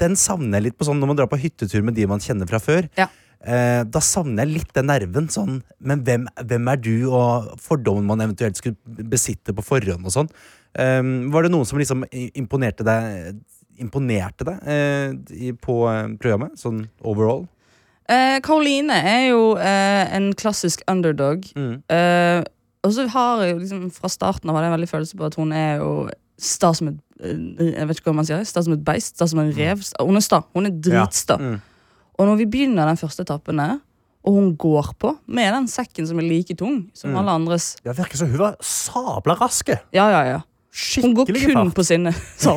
den savner jeg litt på sånn når man drar på hyttetur med de man kjenner fra før. Ja. Eh, da savner jeg litt den nerven. Sånn, men hvem, hvem er du, og fordommen man eventuelt skulle besitte på forhånd og sånn. Eh, var det noen som liksom imponerte deg Imponerte deg eh, på eh, programmet? Sånn overall? Eh, Karoline er jo eh, en klassisk underdog. Mm. Eh, og så har jeg liksom fra starten av hadde jeg en veldig følelse på at hun er jo sta som et eh, Jeg vet ikke hva man sier. Sta som et beist. Sta som en rev. Hun er sta. Hun er dritsta. Mm. Og når vi begynner den første etappen, der, og hun går på med den sekken som er like tung som Mm. alle andres Ja, virker som hun var sabla raske. Ja, ja, ja. Hun går kun fart. på sinne. sa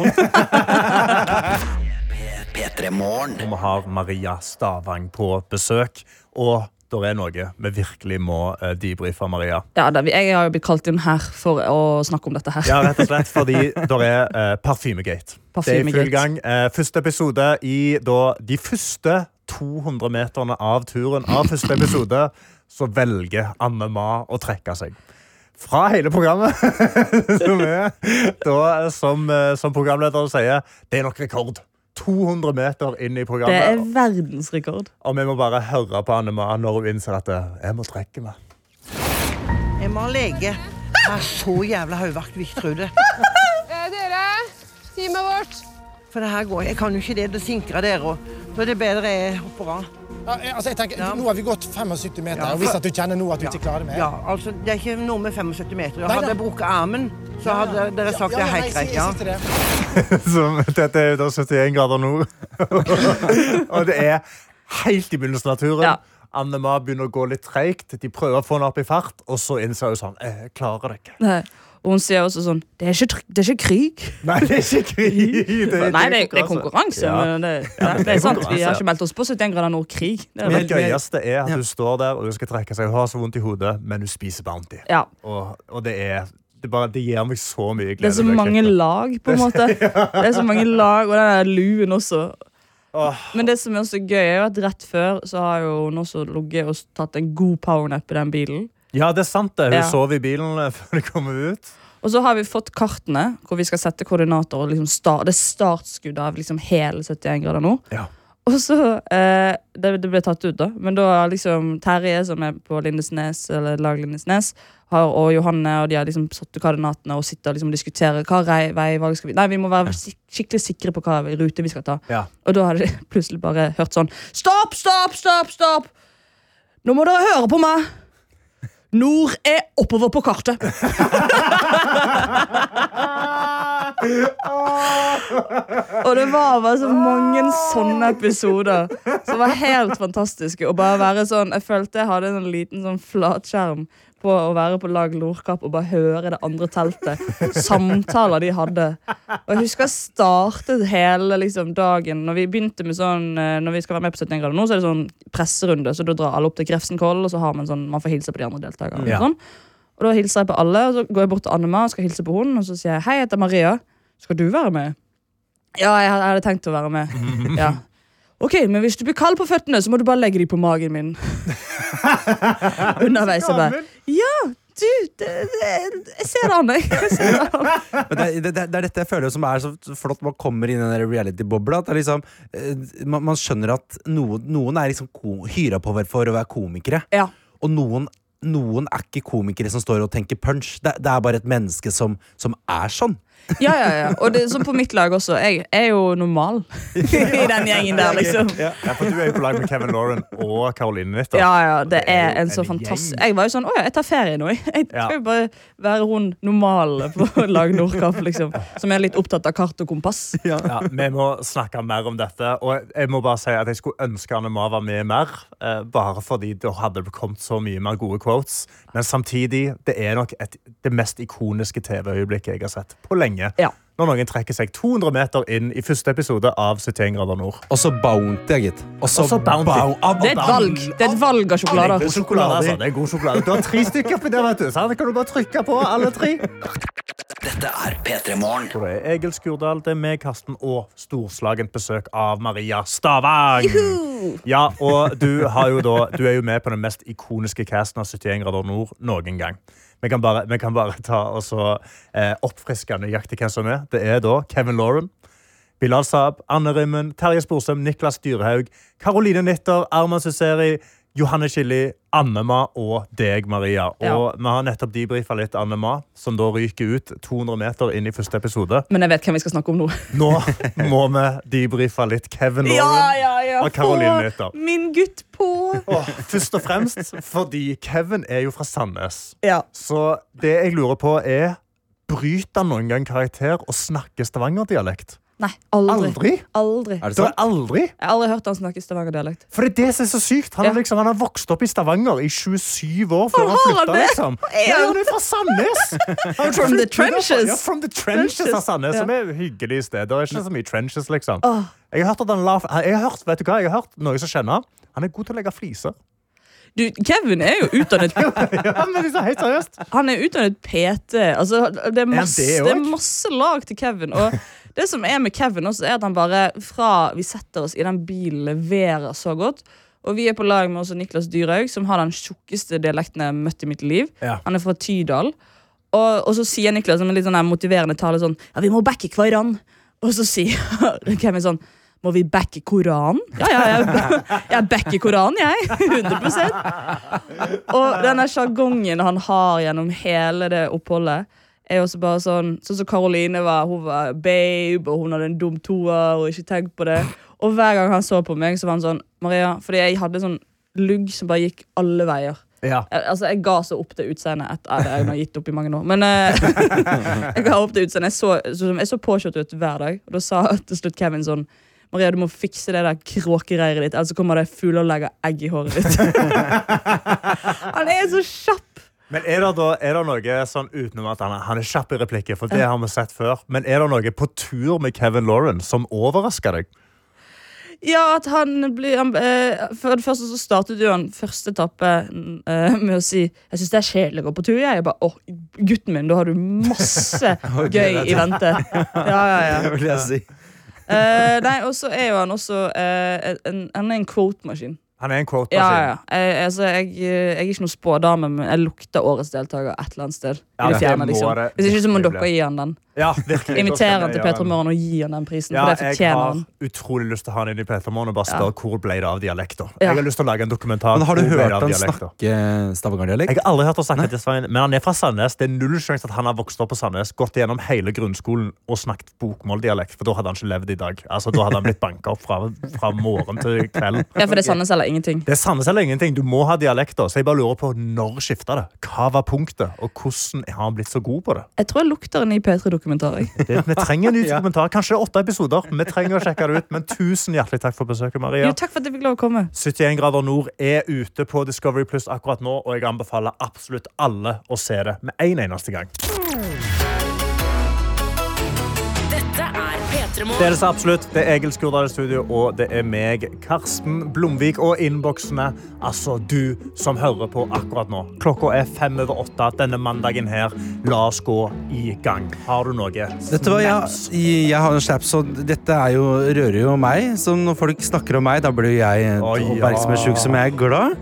P3 Morgen. Vi har Maria Stavang på besøk. Og der er noe vi virkelig må uh, debrife, Maria. Ja, da, jeg har jo blitt kalt inn her for å snakke om dette her. Ja, rett og slett fordi der er uh, Parfymegate. Det er i full gang. Uh, første episode i da, de første 200 meterne av turen av første episode, så velger Anne Ma å trekke seg. Fra hele programmet, [LAUGHS] som er da, som, eh, som programlederen sier, det er nok rekord. 200 meter inn i programmet. Det er verdensrekord. Og vi må bare høre på Anne Ma når hun innser at eh, jeg må trekke meg. Jeg må ha lege. Jeg har så jævla hodevakt, hvis tror det. [LAUGHS] dere, teamet vårt. For det her går Jeg kan jo ikke det. Det sinker dere òg. Da er det bedre jeg hopper av. altså, jeg tenker, Ja. Nå har vi gått 75 meter, Ja, og hvis at du kjenner nå at du ikke klarer det mer Ja, altså, Det er ikke noe med 75 meter. Nei, Hadde jeg brukket armen, så hadde dere sagt det er helt greit. Ja. [LAUGHS] Som, dette er da 71 grader nord. [LAUGHS] og det er helt i begynnelsen av turen. Ja. Anne Ma begynner å gå litt treigt. De prøver å få henne opp i fart, og så innser hun sånn Jeg klarer det ikke. Og hun sier også sånn Det er ikke, det er ikke krig. Nei, det er ikke krig. [LAUGHS] Det, Nei, det, er- det er konkurranse. Ja. Men det, Ja, det, er sant. Vi har ikke meldt oss på 71 grader nord-krig. Det det gøyeste er at hun står der og hun skal trekke seg. Hun har så vondt i hodet, men hun spiser Bounty. Ja. Og, og det er det, bare, det gir meg så mye glede. Det er så mange lag, på en måte. [LAUGHS] Det er så mange lag, Og den der luen også. Men det som er også gøy, er jo at rett før så har jo hun også ligget og tatt en god powernap i den bilen. Ja, det er sant. det. Hun Ja. sov i bilen eh, [LAUGHS] før de kom ut. Og så har vi fått kartene hvor vi skal sette koordinater. Og liksom start, det er startskuddet av liksom hele 71 grader nord. Ja. Og så eh, det, det ble tatt ut, da. Men da har liksom Terje, som er på Lindesnes, eller lag Lindesnes, har, og Johanne og de har liksom satt ut koordinatene og sitter og liksom diskuterer hva rei, veivalg skal vi Nei, vi må være sik skikkelig sikre på hva rute vi skal ta. Ja. Og da har de [LAUGHS] plutselig bare hørt sånn Stopp, stopp, stopp, stopp! Nå må dere høre på meg! Nord er oppover på kartet. [LAUGHS] Og det var bare så mange sånne episoder som var helt fantastiske. Og bare være sånn, Jeg følte jeg hadde en liten sånn flatskjerm på å være på lag Lorkapp og bare høre det andre teltet. Samtaler de hadde. Og jeg husker jeg startet hele liksom, dagen Når vi begynte med sånn eh, Når vi skal være med på 71 grader nå, så er det sånn presserunde. Så da drar alle opp til Grefsenkollen, og så har man sånn Man får hilse på de andre deltakerne. Ja. Og, sånn. og da hilser jeg på alle, og så går jeg bort til Annema og skal hilse på henne, og så sier jeg hei, jeg heter Maria. Skal du være med? Ja, jeg hadde- tenkt å være med. [LAUGHS] Ja. Ok, men hvis du blir kald på føttene, så må du bare legge dem på magen min. [LAUGHS] Underveis. Jeg bare Ja, du, det, det, jeg ser han, jeg. jeg [LAUGHS] det, det, det er dette jeg føler som er så flott man kommer inn i den reality-bobla. Det liksom, eh, man, man skjønner at noen, noen er liksom hyra på for å være komikere. Ja. Og noen, noen er ikke komikere som står og tenker punch. Det, det er bare et menneske som, som er sånn. Ja, ja, ja. Og det, som på mitt lag også. Jeg er jo normal [LAUGHS] i den gjengen der, liksom. Ja, for Du er jo på lag med Kevin Lauren og Caroline Nitter. Ja, ja, det er en så fantastisk. Jeg var jo sånn Å ja, jeg tar ferie nå. jeg. Jeg skal jo bare være hun normale på [LAUGHS] lag Nordkapp, liksom. Som er litt opptatt av kart og kompass. Ja, Vi må snakke mer om dette. Og jeg må bare si at jeg skulle ønske Anne Ma var med mer. Eh, bare fordi det hadde kommet så mye mer gode quotes. Men samtidig, det er nok et, det mest ikoniske TV-øyeblikket jeg har sett på lenge. Ja. Når noen trekker seg 200 meter inn i første episode av 71 grader nord. Og så Bounty, gitt. Og så Også Bounty. Det er et valg Det er et valg av Det er sjokolade, altså. Det er god sjokolade. Du har tre stykker oppi der, vet du. Så her kan du bare trykke på alle tre. Dette er P3 Morgen. Det er Egil Skurdal, det er meg, Karsten, og storslagent besøk av Maria Stavang. Ja, og du, har jo da, du er jo med på den mest ikoniske casten av 71 grader nord noen gang. Vi kan bare, vi kan bare ta og så, eh, oppfriske nøyaktig hvem som er. Det er da Kevin Lauren, Bilal Saab, Anne Rimmen, Terje Sporsem, Niklas Dyrhaug, Karoline Nitter, Arman Suseri, Johanne Kili, Annema og deg, Maria. Og Ja. vi har nettopp debrifa litt Annema, som da ryker ut 200 meter inn i første episode. Men jeg vet hvem vi skal snakke om nå. Nå må vi debrife litt Kevin Ja, Lauren ja, ja. og Caroline Få Min gutt på. Og først og fremst fordi Kevin er jo fra Sandnes. Ja. Så det jeg lurer på, er Bryter han noen gang karakter og snakker stavangerdialekt? Nei, aldri. Aldri? Aldri. Er det sant? aldri? Jeg har aldri hørt han snakke stavangerdialekt. For det er det som er så sykt. Han, Ja. har liksom, han har vokst opp i Stavanger i 27 år før han han flytta. det? Liksom. Ja, han- er fra Sandnes! [LAUGHS] From the trenches. Ja, from the trenches av Sandnes, ja. som er hyggelig sted. Det er ikke så mye trenches, liksom. Oh. Jeg har hørt at han la, jeg har hørt, vet du hva? Jeg har hørt noen som kjenner han. Han er god til å legge fliser. Du, Kevin er jo utdannet [LAUGHS] ja, liksom. Han er utdannet PT. Altså, det, er masse, det det, er masse lag til Kevin. Og det som er med Kevin, også, er at han bare fra vi setter oss i den bilen, leverer så godt. Og vi er på lag med også Niklas Dyrhaug, som har den tjukkeste dialekten jeg har møtt i mitt liv. Ja. Han er fra Tydal. Og, og så sier Niklas som en litt sånn motiverende tale sånn Ja, vi må backe hverandre. Og så sier [LAUGHS] Kevin sånn må vi backe Koranen? Ja, ja, jeg, [LAUGHS] jeg backer Koranen, jeg. [LAUGHS] 100% Og denne sjargongen han har gjennom hele det oppholdet, er også bare sånn Sånn som Karoline var. Hun var babe, og hun hadde en dum toer og ikke tenkt på det. Og hver gang han så på meg, så var han sånn Maria, fordi jeg hadde sånn lugg som bare gikk alle veier. Ja. Jeg, altså, jeg ga så opp det utseendet etter Jeg har gitt opp i mange år. Men eh, [LAUGHS] jeg ga opp det utseendet. Jeg så, så, jeg så påkjørt ut hver dag. Og da sa til slutt Kevin sånn Maria, du må fikse det der kråkereiret ditt, ellers kommer det fugler og legger egg i håret ditt. [LAUGHS] Han er så kjapp. Men er det, da, er det noe sånn utenom at han, han er kjapp i replikker, for det har vi sett før, men er det noe på tur med Kevin Lauren som overrasker deg? Ja, at han blir han, eh, For det første så startet jo han første etappe eh, med å si Jeg syns det er kjedelig å gå på tur. Jeg, jeg bare, åh, gutten min, da har du masse [LAUGHS] gøy i vente. Ja, ja, ja. [LAUGHS] Det vil jeg si. Eh, nei, og så er jo han også eh, en, Han er en quote-maskin. Han er en quote Ja, ja. Jeg, altså, jeg, jeg er ikke noen spådame, men jeg lukter årets deltaker et eller annet sted. Ja, det det fjerne, liksom. det Hvis ikke som om dere gir han den. Ja, virkelig. [LAUGHS] Inviterer han til Ja, P3 Morgen og gir han den prisen, Ja, for det jeg har han. utrolig lyst til å ha han inn i Peter Morgen og bare Ja. spørre hvor ble det av dialekter. Ja. Jeg har lyst til å lage en dokumentar. Men har du hvor hørt han snakke snakke stavangerdialekt? Jeg har aldri hørt han snakke til Svein, men han er fra Sandnes. Det er null sjanse at han har vokst opp på Sandnes, gått gjennom hele grunnskolen og snakket bokmåldialekt, for da hadde han ikke levd i dag. Altså, Da hadde han blitt banka opp fra, fra morgen til kveld. Ja, for det er Sandnes eller eller ingenting. Det er Sandnes eller ingenting. Du må ha dialekter. Så jeg bare lurer på når skifta det? Hva var punktet, og hvordan har han blitt så god på det? Jeg tror jeg lukter en ny P3-dokumentar. vi trenger en ny [LAUGHS] kommentar. Kanskje åtte episoder. Vi trenger å sjekke det ut. Men tusen hjertelig takk for besøket, Maria. Jo, takk for at jeg fikk lov å komme. 71 grader nord er ute på Discovery Pluss akkurat nå, og jeg anbefaler absolutt alle å se det med en eneste gang. Det er det så absolutt. Det er Egil Skurdal i studio, og det er meg, Karsten Blomvik, og innboksene. Altså du som hører på akkurat nå. Klokka er fem over åtte denne mandagen her. La oss gå i gang. Har du noe? Dette var, jeg, jeg har en snaps, og dette er jo, rører jo meg. Så når folk snakker om meg, da blir jeg ja. oppmerksomhetssjuk som jeg er glad.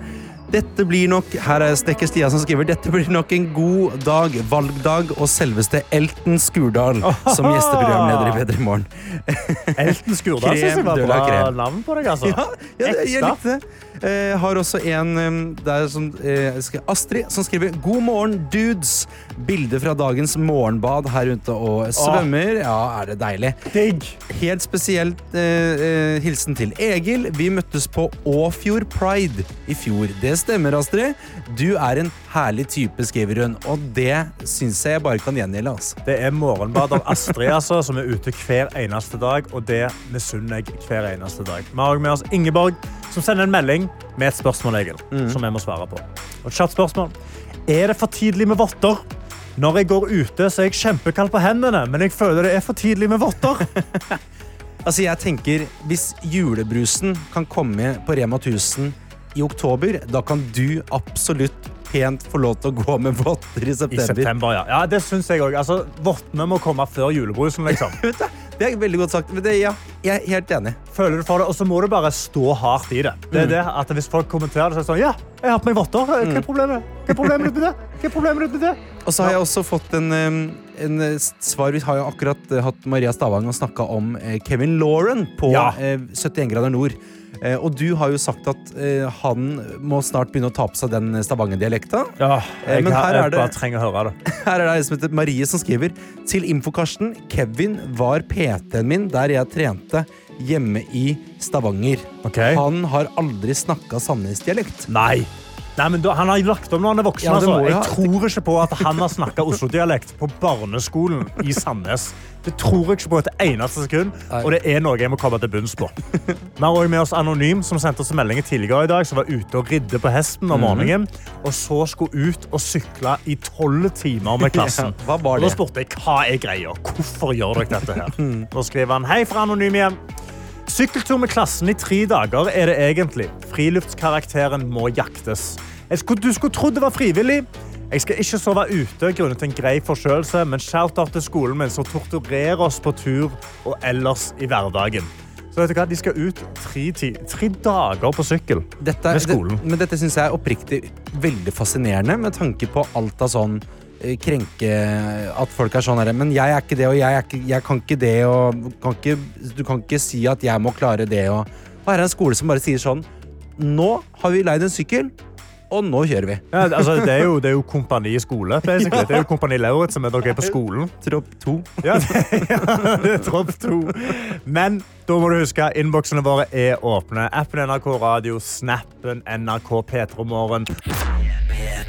Dette blir nok Her er Stekker Stia som skriver Dette blir nok en god dag, valgdag, og selveste Elton Skurdal som gjesteprogramleder i Bedre morgen. Elton Skurdal synes jeg var bra navn på deg, altså. Ja, ja, jeg likte det. Eh, har også en sånn, eh, Astrid som skriver God morgen, dudes. Bilde fra dagens morgenbad her ute og svømmer. Ja, er det deilig. Digg. Helt spesielt eh, eh, hilsen til Egil. Vi møttes på Åfjord Pride i fjor. Det stemmer, Astrid. Du er en herlig type, skriver hun. Og det syns jeg bare kan gjengjelde. Altså. Det er morgenbad av Astrid altså, som er ute hver eneste dag, og det misunner jeg hver eneste dag. Vi har med oss Ingeborg, som sender en melding med et spørsmål, Egil, som jeg må svare på. Og et kjapt spørsmål. Er det for tidlig med votter? Når jeg går ute, så er jeg kjempekald på hendene, men jeg føler det er for tidlig med votter. [LAUGHS] Altså, jeg tenker, Hvis julebrusen kan komme på Rema 1000 i oktober, da kan du absolutt pent få lov til å gå med votter i I september. september, ja. ja det syns jeg òg. Altså, vottene må komme før julebrusen, liksom. [LAUGHS] Det er veldig godt sagt. Men det, ja, jeg er helt enig. Føler du for det, og så må du bare stå hardt i det. Det er Mm. det at Hvis folk kommenterer det, så er det sånn Ja, jeg har på meg votter. Hva er problemet? Hva er problemet med det? Hva er problemet med det? Og så har jeg også fått en, en eh, svar. Vi har jo akkurat eh, hatt Maria Stavang og snakka om eh, Kevin Lauren på Ja. eh, 71 grader nord. Eh, Og du har jo sagt at eh, han må snart begynne å ta på seg den Stavanger-dialekta. Ja, Eh, jeg, men her jeg er det- bare trenger å høre det. [LAUGHS] Her er det ei som heter Marie som skriver Til Infokarsten. Kevin var PT-en min der jeg trente hjemme i Stavanger. Han har aldri snakka Sandnes-dialekt. Nei. Nei, men da, Han har lagt om når han er voksen. Ja, altså. Jeg tror ikke på at han har snakka Oslo-dialekt på barneskolen i Sandnes. Det tror jeg ikke på et eneste sekund, og det er noe jeg må komme til bunns på. Vi har også med oss Anonym, som sendte oss en melding tidligere i dag, som var ute og ridde på hesten om Mhm. morgenen, og så skulle ut og sykle i tolv timer med [LAUGHS] klassen. Ja, Og Da spurte jeg hva er greia. Hvorfor gjør dere dette her? [LAUGHS] Da skriver han hei fra Anonym igjen. Sykkeltur med klassen i tre dager er det egentlig. Friluftskarakteren må jaktes. Skulle, du skulle trodd det var frivillig. Jeg skal ikke sove ute grunnet en grei forkjølelse, men shout-out til skolen min som torturerer oss på tur og ellers i hverdagen. Så vet du hva? De skal ut tre, ti, tre dager på sykkel Dette, med skolen. Det, men dette syns jeg er oppriktig veldig fascinerende, med tanke på alt av sånn krenke At folk er sånn herre Men jeg er ikke det, og jeg, ikke, jeg kan ikke det, og kan ikke, du kan ikke si at jeg må klare det, og Og her er en skole som bare sier sånn Nå har vi leid en sykkel, og nå kjører vi. Ja, altså, det, er jo, det er jo Kompani skole. basically. Det er jo Kompani Lauritz som er dere er på skolen. Tropp to. Ja, det, [LAUGHS] ja, det er tropp to. Men da må du huske innboksene våre er åpne. Appen NRK Radio, snappen NRK P3 Morgen.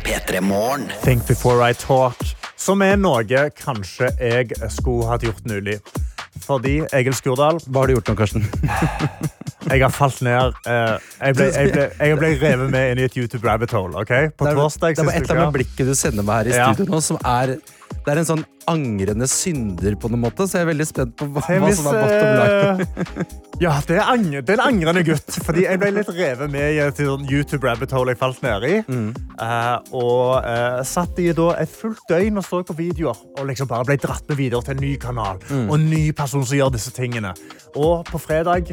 P3 Morgen. Think before I talk. Som er noe kanskje jeg skulle hatt gjort nylig. Fordi Egil Skurdal Hva har du gjort nå, Karsten? [LAUGHS] Jeg har falt ned. eh, jeg, ble, jeg, ble, jeg ble revet med inn i et YouTube rabbit hole. ok? På det er, torsdag det er bare et eller annet med blikket du sender meg her i Ja. studio nå, som er Det er en sånn angrende synder på noen måte, så jeg er veldig spent på hva, hva som er bottom line. [LAUGHS] Ja, det er, ang det er en angrende gutt. Fordi jeg ble litt revet med i et sånn YouTube rabbit hole jeg falt ned i. Eh, og uh, satt i da et fullt døgn og så på videoer. Og liksom bare ble dratt med videre til en ny kanal. Mm. Og en ny person som gjør disse tingene. Og på fredag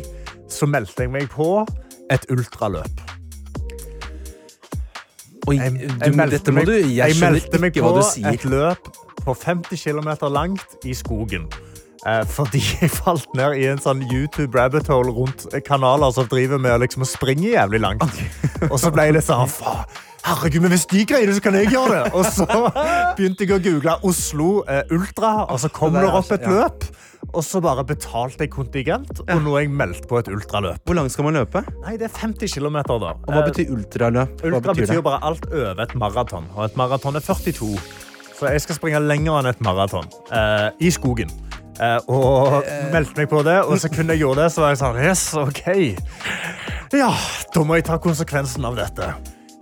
så meldte jeg meg på et ultraløp. Oi, Jeg, du, jeg meldte meg, du Jeg jeg meldte meg på et løp på 50 km langt i skogen. Eh, fordi [LAUGHS] jeg falt ned i en sånn YouTube rabbit hole rundt kanaler som driver med å liksom springe jævlig langt. [LAUGHS] Og så ble jeg litt sånn faen. Herregud, men Hvis de greier det, så kan jeg gjøre det! Og så [LAUGHS] begynte jeg å google Oslo eh, Ultra, og så kom det opp et løp. Og så bare betalte jeg kontingent, og nå er jeg meldt på et ultraløp. Hvor langt skal man løpe? Nei, det er 50 km, da. Og hva betyr ultraløp? Ultra betyr betyr bare alt over et maraton, og et maraton er 42. Så jeg skal springe lenger enn et maraton Uh, i skogen. Uh, og meldte meg på det, og så kunne jeg gjøre det, så var jeg sånn Yes, OK. Ja, da må jeg ta konsekvensen av dette.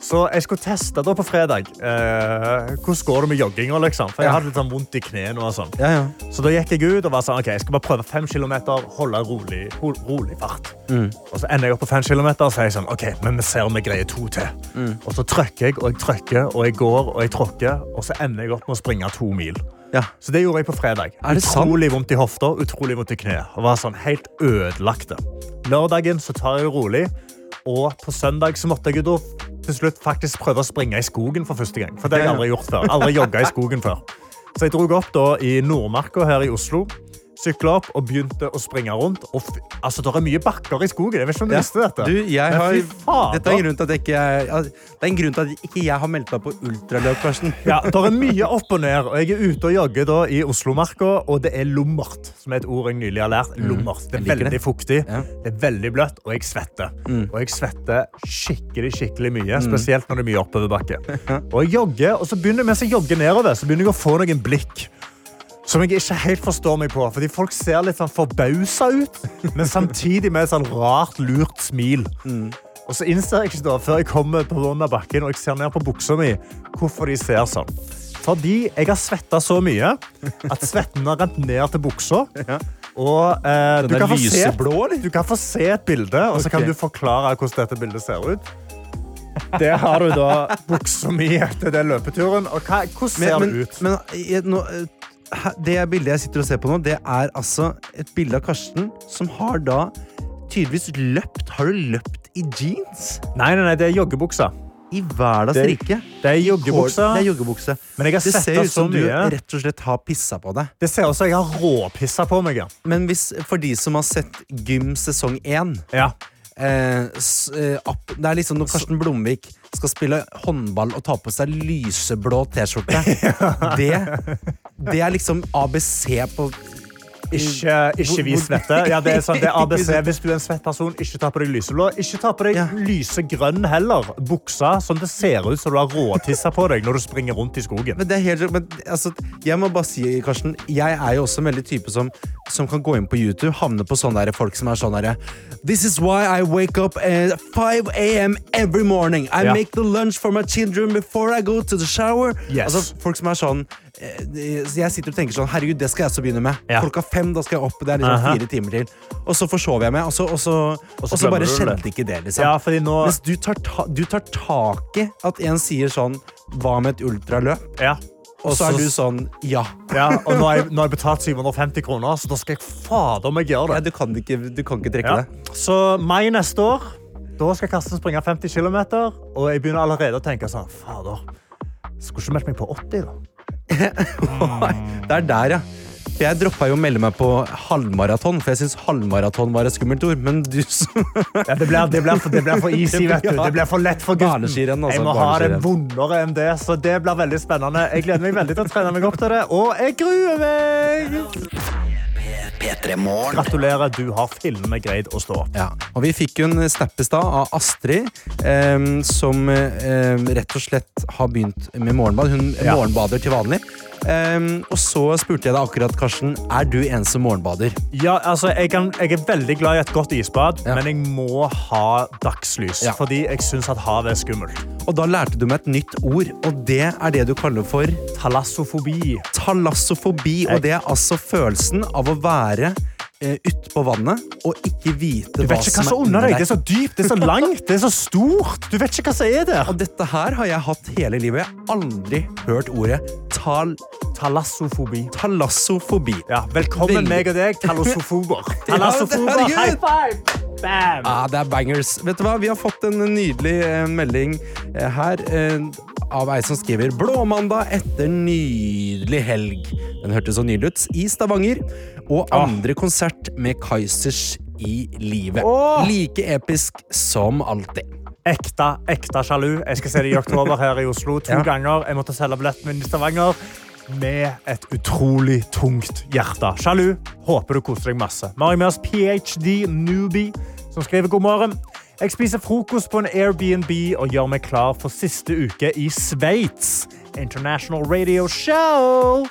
Så jeg skulle teste da på fredag. Eh, hvordan går det med jogginga, liksom? For jeg hadde litt sånn vondt i knærne og sånn. Ja, ja. Så da gikk jeg ut og var sånn, ok, jeg skal bare prøve fem kilometer, holde rolig, ro, rolig fart. Mm. Og så ender jeg opp på fem kilometer, og så er jeg sånn, ok, men vi ser om jeg greier to til. Mm. Og så trykker jeg, og jeg trykker, og jeg går, og jeg tråkker, og så ender jeg opp med å springe to mil. Ja. Så det gjorde jeg på fredag. Utrolig vondt i hofta, utrolig vondt i kneet. Og var sånn helt ødelagte. Lørdagen så tar jeg det rolig, og på søndag så måtte jeg jo da til slutt faktisk prøve å springe i skogen for første gang. For det har jeg aldri gjort før. Aldri jogga i skogen før. Så jeg dro opp da i Nordmarka her i Oslo, sykla opp og begynte å springe rundt. Og altså, det er mye bakker i skogen. Jeg vet ikke om du Ja. visste dette. Du, jeg har, dette er en grunn til at jeg ikke det er en grunn til at ikke jeg har meldt meg på ultraløp, Ja, det er mye opp og ned, og jeg er ute og jogger da i Oslomarka, og det er lommert, som er et ord jeg nylig har lært. Lommert. Det Mm. er veldig det. fuktig, Ja. det er veldig bløtt, og jeg svetter. Mm. Og jeg svetter skikkelig, skikkelig mye, spesielt når det er mye oppoverbakke. Og jeg jogger, og så begynner mens jeg jogger nedover, så begynner jeg å få noen blikk. Som jeg ikke helt forstår meg på, fordi folk ser litt sånn forbausa ut, [LAUGHS] men samtidig med et sånn rart, lurt smil. Mm. Og så innser jeg ikke da, før jeg kommer på bunnen av bakken og jeg ser ned på buksa mi, hvorfor de ser sånn. Fordi jeg har svetta så mye at svetten har rent ned til buksa. [LAUGHS] Og eh, du, kan få se, du kan få se et bilde, og så kan du forklare hvordan dette bildet ser ut. [LAUGHS] Det har du da buksa mi etter den løpeturen. Og hva, hvordan ser Men, det ut? men jeg, nå, eh, det bildet jeg sitter og ser på nå, det er altså et bilde av Karsten som har da tydeligvis løpt. Har du løpt i jeans? Nei, nei, nei, det er joggebuksa. I hverdags Det- rike? Det er er joggebukse. Men jeg har Det sett ser ut som du mye. rett og slett har pissa på deg. Det ser ut som jeg har råpissa på meg. Ja. Men hvis, for de som har sett Gym sesong 1 Ja. eh, s, eh, Det er liksom når Karsten Blomvik skal spille håndball og ta på seg lyseblå T-skjorte. [LAUGHS] det, det er liksom ABC på Ikke, ikke vis svette. Ja, det er sånn, det er ABC. [LAUGHS] Hvis du er en svett person, ikke ta på deg lyseblå. Ikke ta på deg Ja. lysegrønn heller. Buksa sånn det ser ut som du har råtissa på deg når du springer rundt i skogen. Men det er helt, men, altså, jeg må bare si, Karsten, jeg er jo også en veldig type som, som kan gå inn på YouTube, havne på sånne der folk som er sånn derre This is why I wake up at 5 a.m. every morning. I Ja. make the lunch for my children before I go to the shower. Yes. Altså, folk som er sånn så Jeg sitter og tenker sånn Herregud, det skal jeg også begynne med. Ja. Klokka fem da skal jeg opp. Det er liksom fire timer til. Og så forsover jeg meg, og så, og så, og så, glemmer bare du det. skjedde ikke det. liksom Ja, fordi nå Mens du tar, ta, du tar tak i at en sier sånn Hva med et ultraløp? ja. Og så er du sånn Ja. ja, og nå har, jeg, nå har jeg betalt 750 kroner, så da skal jeg fader meg gjøre Ja, det. du, kan ikke, du kan ikke trekke Ja. det. Så mai neste år, da skal Karsten springe 50 km, og jeg begynner allerede å tenke sånn Fader, skulle ikke meldt meg på 80, da? [LAUGHS] Det er der, ja. For jeg droppa jo å melde meg på halvmaraton, for jeg syns halvmaraton var et skummelt ord. Men du som [LAUGHS] Ja, det, blir, det, blir for, det blir for easy, [LAUGHS] vet du. Det blir for lett for gutten. Altså, Jeg må ha det vondere enn det, så det blir veldig spennende. Jeg gleder meg veldig til å trene meg opp til det, og jeg gruer meg! P3 Morgen. Gratulerer, du har filmet greid å stå opp. Ja, og Vi fikk jo en snap i stad av Astrid, eh, som eh, rett og slett har begynt med morgenbad. Hun Ja. morgenbader til vanlig. Em, og så spurte jeg deg akkurat, Karsten, er du en som morgenbader? Ja, altså, jeg, kan, jeg er veldig glad i et godt isbad, Ja. men jeg må ha dagslys, Ja. fordi jeg syns at havet er skummelt. Og da lærte du meg et nytt ord, og det er det du kaller for Talassofobi. Talassofobi, og det er altså følelsen av å være eh, ute på vannet og ikke vite hva ikke hva som er er under deg. Det er så dypt, det er så langt, det er så stort. Du vet ikke hva som er der. Og dette her har jeg hatt hele livet. Jeg har aldri hørt ordet tal Talassofobi. talassofobi. Ja, velkommen Veldig- meg og deg, talassofober. [LAUGHS] Talassofober, high five! Bam! Ja, det er bangers. Vet du hva? Vi har fått en nydelig eh, melding eh, her eh, av ei som skriver Blåmandag etter nydelig helg. Den hørtes så nydelig ut. I Stavanger. Og andre konsert med Kaizers i livet. Oh! Like episk som alltid. Ekte, ekte sjalu. Jeg skal se det i oktober her i Oslo to Ja. ganger. Jeg måtte selge billetten min i Stavanger med et utrolig tungt hjerte. Sjalu. Håper du koser deg masse. Vi har med oss PhD Newbie, som skriver god morgen. Jeg spiser frokost på en Airbnb og gjør meg klar for siste uke i Sveits. International Radio Show.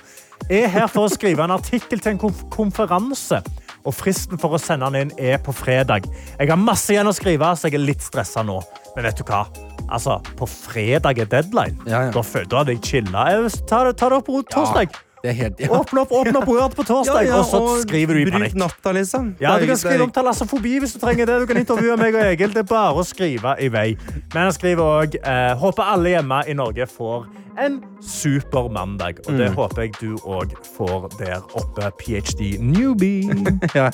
Jeg er her for å skrive en artikkel til en konferanse. Og fristen for å sende den inn er på fredag. Jeg har masse igjen å skrive, så jeg er litt stressa nå. Men vet du hva? Altså, på fredag er deadline. Da føler du deg chilla. Ta ta det opp på torsdag. Det er helt, ja. Åpne opp, åpne opp Word på torsdag, Ja, ja, og så og skriver du i bruk panikk. natta, liksom. Ja, Du kan skrive om talassofobi hvis du trenger det. Du kan intervjue meg og Egil. Det er bare å skrive i vei. Men jeg skriver òg eh, håper alle hjemme i Norge får en super mandag. Og det Mm. håper jeg du òg får der oppe. PhD newbie. [LAUGHS] ja.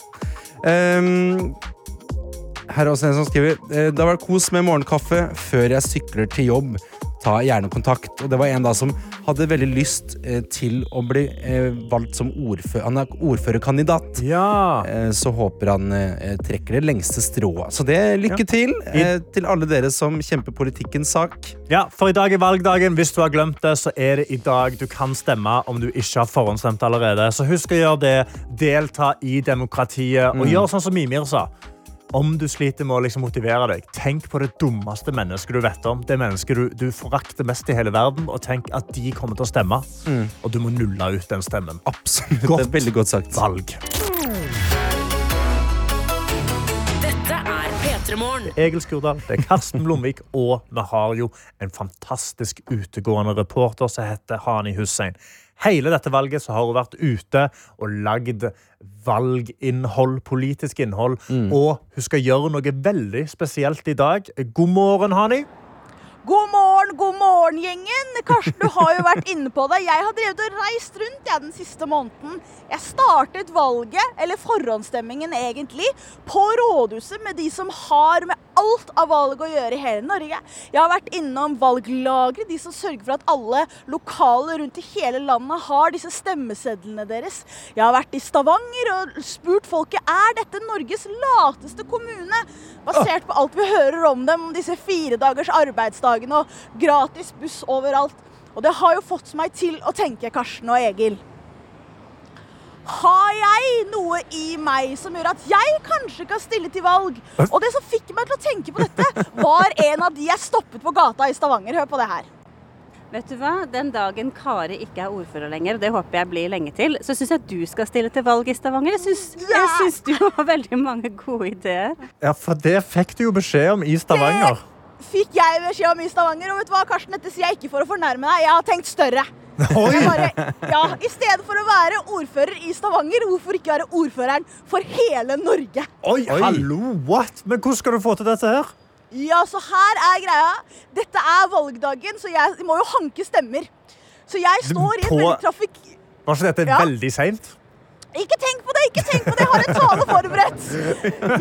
Um, her er også en som skriver eh, Det har vært kos med morgenkaffe før jeg sykler til jobb. Ta gjerne kontakt. Og det var en da som hadde veldig lyst eh, til å bli eh, valgt som ordfører. Han er ordførerkandidat. Eh, så håper han trekker det lengste strået. Så det lykke Ja. til til alle dere som kjemper politikkens sak. Ja, for i dag er valgdagen. Hvis du har glemt det, så er det i dag du kan stemme om du ikke har forhåndsstemt allerede. Så husk å gjøre det. Delta i demokratiet. Og Mm. gjør sånn som Mimir sa. Om du sliter med å liksom motivere deg, tenk på det dummeste mennesket du vet om. Det mennesket du, du forakter mest i hele verden, og tenk at de kommer til å stemme. Mm. Og du må nulle ut den stemmen. Absolutt. Det er veldig godt sagt. Valg. Dette er P3 Morgen. Egil Skurdal, det er Karsten Blomvik, og vi har jo en fantastisk utegående reporter som heter Hani Hussein. Hele dette valget så har hun vært ute og lagd valginnhold, politisk innhold, og hun skal gjøre noe veldig spesielt i dag. God morgen, Hani. God morgen, god morgen, gjengen. Karsten, du har jo vært inne på det. Jeg har drevet og reist rundt jeg, den siste måneden. Jeg startet valget, eller forhåndsstemmingen egentlig, på rådhuset med de som har med alt av valg å gjøre i hele Norge. Jeg har vært innom valglagre, de som sørger for at alle lokale rundt i hele landet har disse stemmesedlene deres. Jeg har vært i Stavanger og spurt folket er dette Norges lateste kommune, basert på alt vi hører om dem, om disse fire dagers arbeidsdagene og gratis buss overalt. Og det har jo fått meg til å tenke, Karsten og Egil. Har jeg noe i meg som gjør at jeg kanskje kan stille til valg? Og det som fikk meg til å tenke på dette, var en av de jeg stoppet på gata i Stavanger. Hør på det her. Vet du hva? Den dagen Kari ikke er ordfører lenger, og det håper jeg blir lenge til, så syns jeg du skal stille til valg i Stavanger. Jeg syns, jeg syns du har veldig mange gode ideer. Ja, for det fikk du jo beskjed om i Stavanger. Det Fikk jeg beskjed om i Stavanger. Og vet du hva, Karsten, dette sier jeg ikke for å fornærme deg. Jeg har tenkt større. Oi! Bare, ja, I stedet for å være ordfører i Stavanger, hvorfor ikke være ordføreren for hele Norge? Oi, hallo, what? Men hvordan skal du få til dette her? Ja, så her er greia. Dette er valgdagen, så jeg må jo hanke stemmer. Så jeg står i et veldig trafikk... Var ikke dette Ja. veldig seint? Ikke tenk på det! ikke tenk på det, Jeg har en tale forberedt.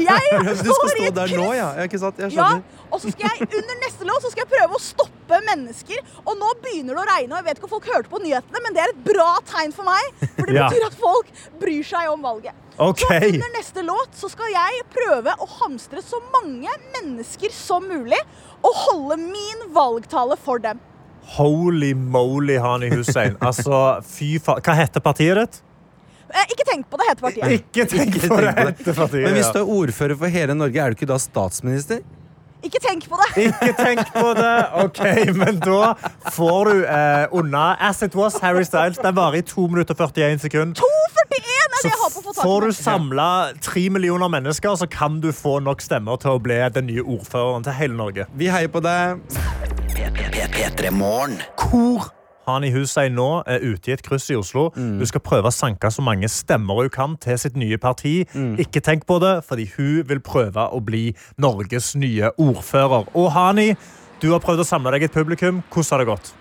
Jeg [LAUGHS] Du skal står i stå et der nå, kryss. ja. ja ikke sant? Jeg Ja, og så skal jeg under neste låt så skal jeg prøve å stoppe mennesker. Og nå begynner det å regne, og jeg vet ikke om folk hørte på nyhetene, men det er et bra tegn for meg. For det Ja. betyr at folk bryr seg om valget. Okay. Så under neste låt så skal jeg prøve å hamstre så mange mennesker som mulig, og holde min valgtale for dem. Holy moly, Hani Hussein. Altså, fy faen. Hva heter partiet ditt? Eh, ikke tenk på det, heter partiet. Ikke tenk på det heter partiet. Men hvis du er ordfører for hele Norge, er du ikke da statsminister? Ikke tenk på det. Ikke tenk på det. OK, men da får du eh, unna As It Was Harry Styles. Den varer i 2 minutter og 41 sekunder. 2,41 er det jeg på å få tak i. Får du samla tre millioner mennesker, så kan du få nok stemmer til å bli den nye ordføreren til hele Norge. Vi heier på deg. P -p -p Hvor Hani Hussein nå er ute i et kryss i Oslo. Mm. Hun skal prøve å sanke så mange stemmer hun kan til sitt nye parti. Mm. Ikke tenk på det, fordi hun vil prøve å bli Norges nye ordfører. Og Hani, du har prøvd å samle deg et publikum. Hvordan har det gått?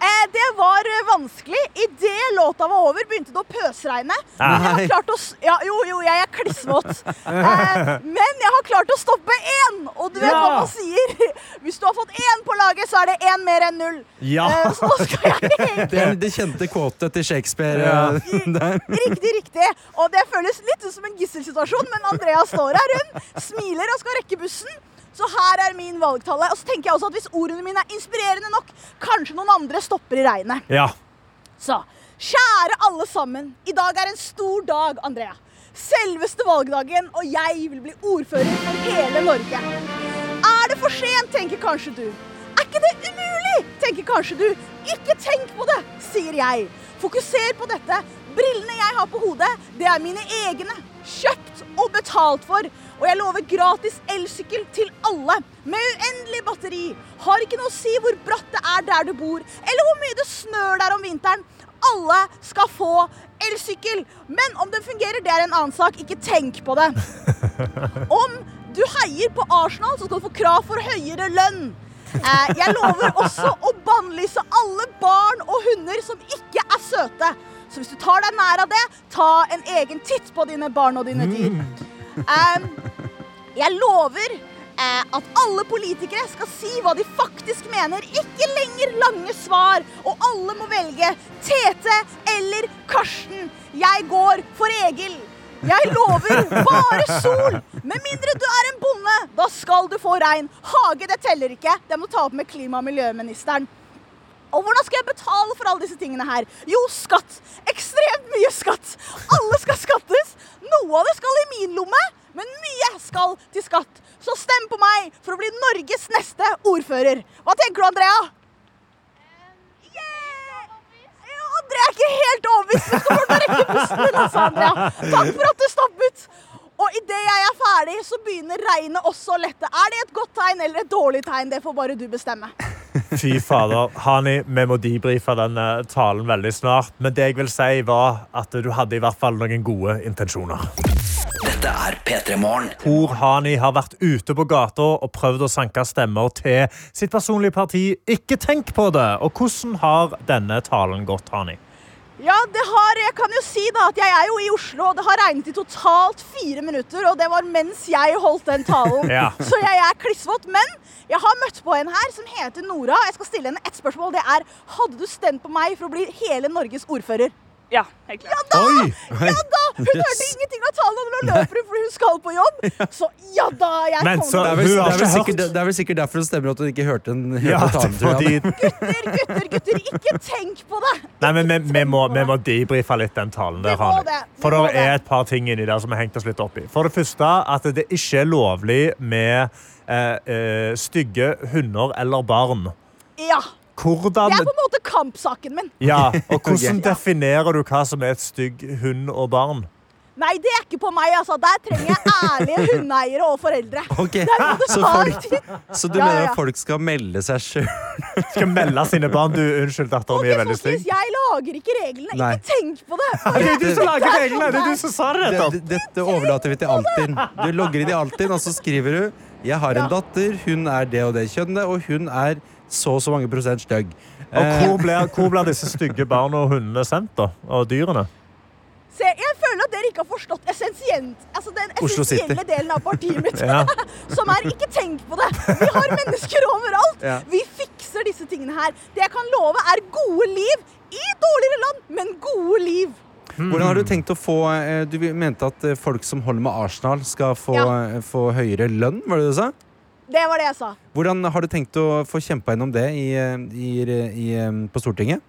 Eh, det var eh, vanskelig. Idet låta var over, begynte det å pøsregne. Men jeg har klart å ja, Jo, jo, jeg er klissvåt. [LAUGHS] Eh, men jeg har klart å stoppe én! Og du vet hva man sier. [LAUGHS] Hvis du har fått én på laget, så er det én mer enn null. Ja. Så nå skal jeg [LAUGHS] egentlig Det er det kjente quotet til Shakespeare. Ja. Riktig, riktig. Og det føles litt ut som en gisselsituasjon, men Andrea står her, hun smiler og skal rekke bussen. Så her er min valgtale. Og så tenker jeg også at hvis ordene mine er inspirerende nok, kanskje noen andre stopper i regnet. Ja. Så kjære alle sammen. I dag er en stor dag, Andrea. Selveste valgdagen, og jeg vil bli ordfører for hele Norge. Er det for sent, tenker kanskje du. Er ikke det umulig, tenker kanskje du. Ikke tenk på det, sier jeg. Fokuser på dette. Brillene jeg har på hodet, det er mine egne. Kjøpt og betalt for. Og jeg lover gratis elsykkel til alle. Med uendelig batteri. Har ikke noe å si hvor bratt det er der du bor, eller hvor mye det snør der om vinteren. Alle skal få elsykkel. Men om den fungerer, det er en annen sak. Ikke tenk på det. [LAUGHS] Om du heier på Arsenal, så skal du få krav for høyere lønn. Eh, jeg lover også å bannlyse alle barn og hunder som ikke er søte. Så hvis du tar deg nær av det, ta en egen titt på dine barn og dine dyr. Eh, jeg lover eh, at alle politikere skal si hva de faktisk mener. Ikke lenger lange svar. Og alle må velge Tete eller Karsten. Jeg går for Egil. Jeg lover bare sol. Med mindre du er en bonde, da skal du få regn. Hage, det teller ikke. Det må ta opp med klima- og miljøministeren. Og hvordan skal jeg betale for alle disse tingene her? Jo, skatt. Ekstremt mye skatt. Alle skal skattes. Noe av det skal i min lomme, men mye skal til skatt. Så stem på meg for å bli Norges neste ordfører. Hva tenker du, Andrea? Andrea er ikke helt overbevist. men til å rekke pusten din, altså, Andrea. Takk for at du stoppet. Og idet jeg er ferdig, så begynner regnet også å lette. Er det et godt tegn eller et dårlig tegn? Det får bare du bestemme. [LAUGHS] Fy fader. Hani, vi må debrife denne talen veldig snart. Men det jeg vil si, var at du hadde i hvert fall noen gode intensjoner. Dette er P3 Morgen. Hvor Hani har vært ute på gata og prøvd å sanke stemmer til sitt personlige parti. Ikke tenk på det! Og hvordan har denne talen gått, Hani? Ja, det har, jeg kan jo si da at jeg er jo i Oslo, og det har regnet i totalt fire minutter, og det var mens jeg holdt den talen. [LAUGHS] Ja. Så jeg er klissvåt. Men jeg har møtt på en her som heter Nora. Jeg skal stille henne ett spørsmål. Det er hadde du stemt på meg for å bli hele Norges ordfører? Ja, helt klart. Ja da! Oi! Ja da! Hun hørte ingenting av talen, og nå løper hun fordi hun skal på jobb. Så ja da, jeg Men så- Det er, vel, det, er vel sikkert, det er vel sikkert derfor det stemmer at hun ikke hørte den hørte Ja, talen. fordi Gutter, gutter, gutter, ikke tenk på det! Nei, men vi, vi, må, vi må debrife litt den talen der, Vi det, For det er et par ting inni der som har hengt oss litt opp i. For det første at det ikke er lovlig med eh, eh, stygge hunder eller barn. Ja. Hvordan Det er på en måte kampsaken min. Ja, og [LAUGHS] hvordan definerer du hva som er et stygg hund og barn? Nei, det er ikke på meg. altså. Der trenger jeg ærlige [LAUGHS] hundeeiere og foreldre. Ok, Der må det så, folk, så du Ja, mener ja, at folk skal melde seg sjøl? Skal melde sine barn du, Unnskyld, datteren min er veldig stygg. Jeg lager ikke reglene. Nei. Ikke tenk på det. Det er du som lager er reglene! Det er du som sa det Det, nettopp. det- dette overlater vi til Altinn. Du logger inn i Altinn, og så skriver du Jeg har en datter, hun er det og det kjønnet, og hun er så og så mange prosent stygg. Og hvor blir, hvor blir disse [LAUGHS] stygge barna og hundene sendt, da? Og dyrene? Se, jeg føler at dere ikke har forstått altså den essensielle delen av partiet mitt. [LAUGHS] [LAUGHS] Ja. Som er ikke tenk på det. Vi har mennesker overalt. Ja. Vi fikser disse tingene her. Det jeg kan love, er gode liv i dårligere land, men gode liv. Hvordan har du tenkt å få eh, Du mente at eh, folk som holder med Arsenal, skal få, Ja. eh, få høyere lønn? Var det du sa? Det var det jeg sa. Hvordan har du tenkt å få kjempa gjennom det i, eh, i, i, eh, på Stortinget?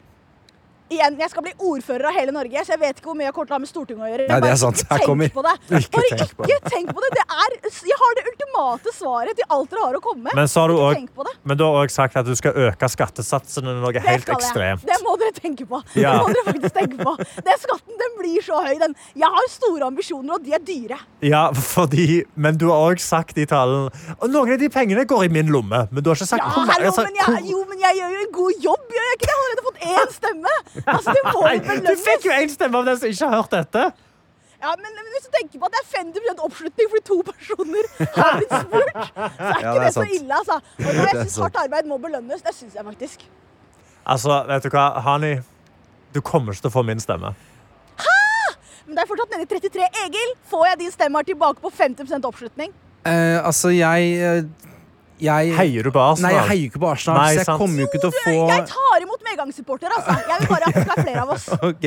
Igjen, jeg skal bli ordfører av hele Norge, så jeg vet ikke hvor mye jeg kommer til å ha med Stortinget å gjøre. Nei, det er Bare sant. Ikke Her tenk kommer- på det. Ikke Bare tenk på ikke tenk på det. det er, jeg har det ultimate svaret til alt dere har å komme med. Men, så har du også, tenk på det. men du har òg sagt at du skal øke skattesatsene noe Det helt ekstremt. Det må dere tenke på. Ja. Det må dere faktisk tenke på. Den skatten den blir så høy. Den. Jeg har store ambisjoner, og de er dyre. Ja, fordi, Men du har òg sagt i talen Og noen av de pengene går i min lomme. Men du har ikke sagt Ja, hvor hvor- jo, men jeg gjør jo en god jobb, gjør jeg ikke det? Jeg har allerede fått én stemme. Altså, det må jo du fikk jo én stemme av den som ikke har hørt dette. Ja, men, men hvis du tenker på at det er 50 oppslutning fordi to personer har blitt spurt, så er Ja, ikke det er det, så ille, altså. Og jeg syns hardt arbeid må belønnes, det syns jeg faktisk. Altså, vet du hva, Hani, du kommer ikke til å få min stemme. Hæ? Men det er fortsatt nede i 33. Egil, får jeg din stemme her tilbake på 50% oppslutning? Eh, altså, jeg, eh, jeg Heier du på Arsenal? Nei, jeg heier ikke på Arsenal. Nei, så jeg sant. kommer jo ikke til å få Jeg tar imot medgangssupportere, altså. Jeg vil bare at det skal være flere av oss. [LAUGHS] Ok,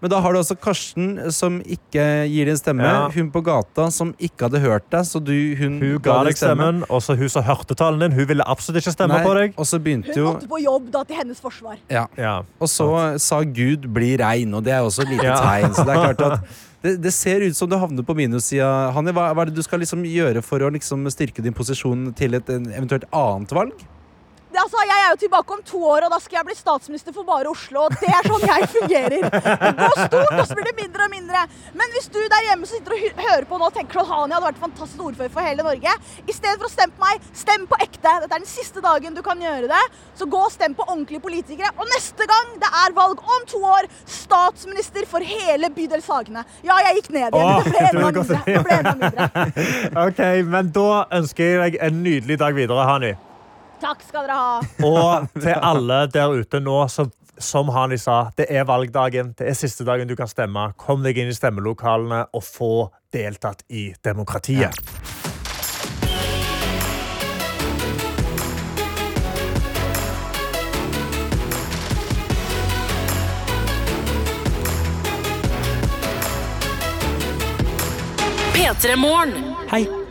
Men da har du også Karsten, som ikke gir din stemme. Ja. Hun på gata, som ikke hadde hørt deg. Så du, hun, Hun ga deg stemmen, og så hun som hørte talen din, hun ville absolutt ikke stemme Nei, på deg. Og så begynte Hun jo måtte på jobb da til hennes forsvar. ja. Ja. Og så sa Gud 'bli rein', og det er også et lite Ja. tegn. Så det er klart at [LAUGHS] det, det ser ut som du havner på minussida. Hanni, hva, hva er det du skal liksom gjøre for å liksom styrke din posisjon til et en, eventuelt annet valg? Altså, jeg er jo tilbake om to år, og da skal jeg bli statsminister for bare Oslo. Og det er sånn jeg fungerer. Det går stort, og så blir det mindre og mindre. Men hvis du der hjemme som sitter og hører på nå tenker at Hani hadde vært fantastisk ordfører for hele Norge, i stedet for å stemme på meg, stem på ekte. Dette er den siste dagen du kan gjøre det. Så gå og stem på ordentlige politikere. Og neste gang det er valg om to år, statsminister for hele bydel Sagene. Ja, jeg gikk ned igjen. Det ble enda mindre. Det ble enda mindre. OK, men da ønsker jeg deg en nydelig dag videre, Hani. Takk skal dere ha. Og til alle der ute nå, som, som Hani sa, det er valgdagen. Det er siste dagen du kan stemme. Kom deg inn i stemmelokalene og få deltatt i demokratiet. P3 Hei,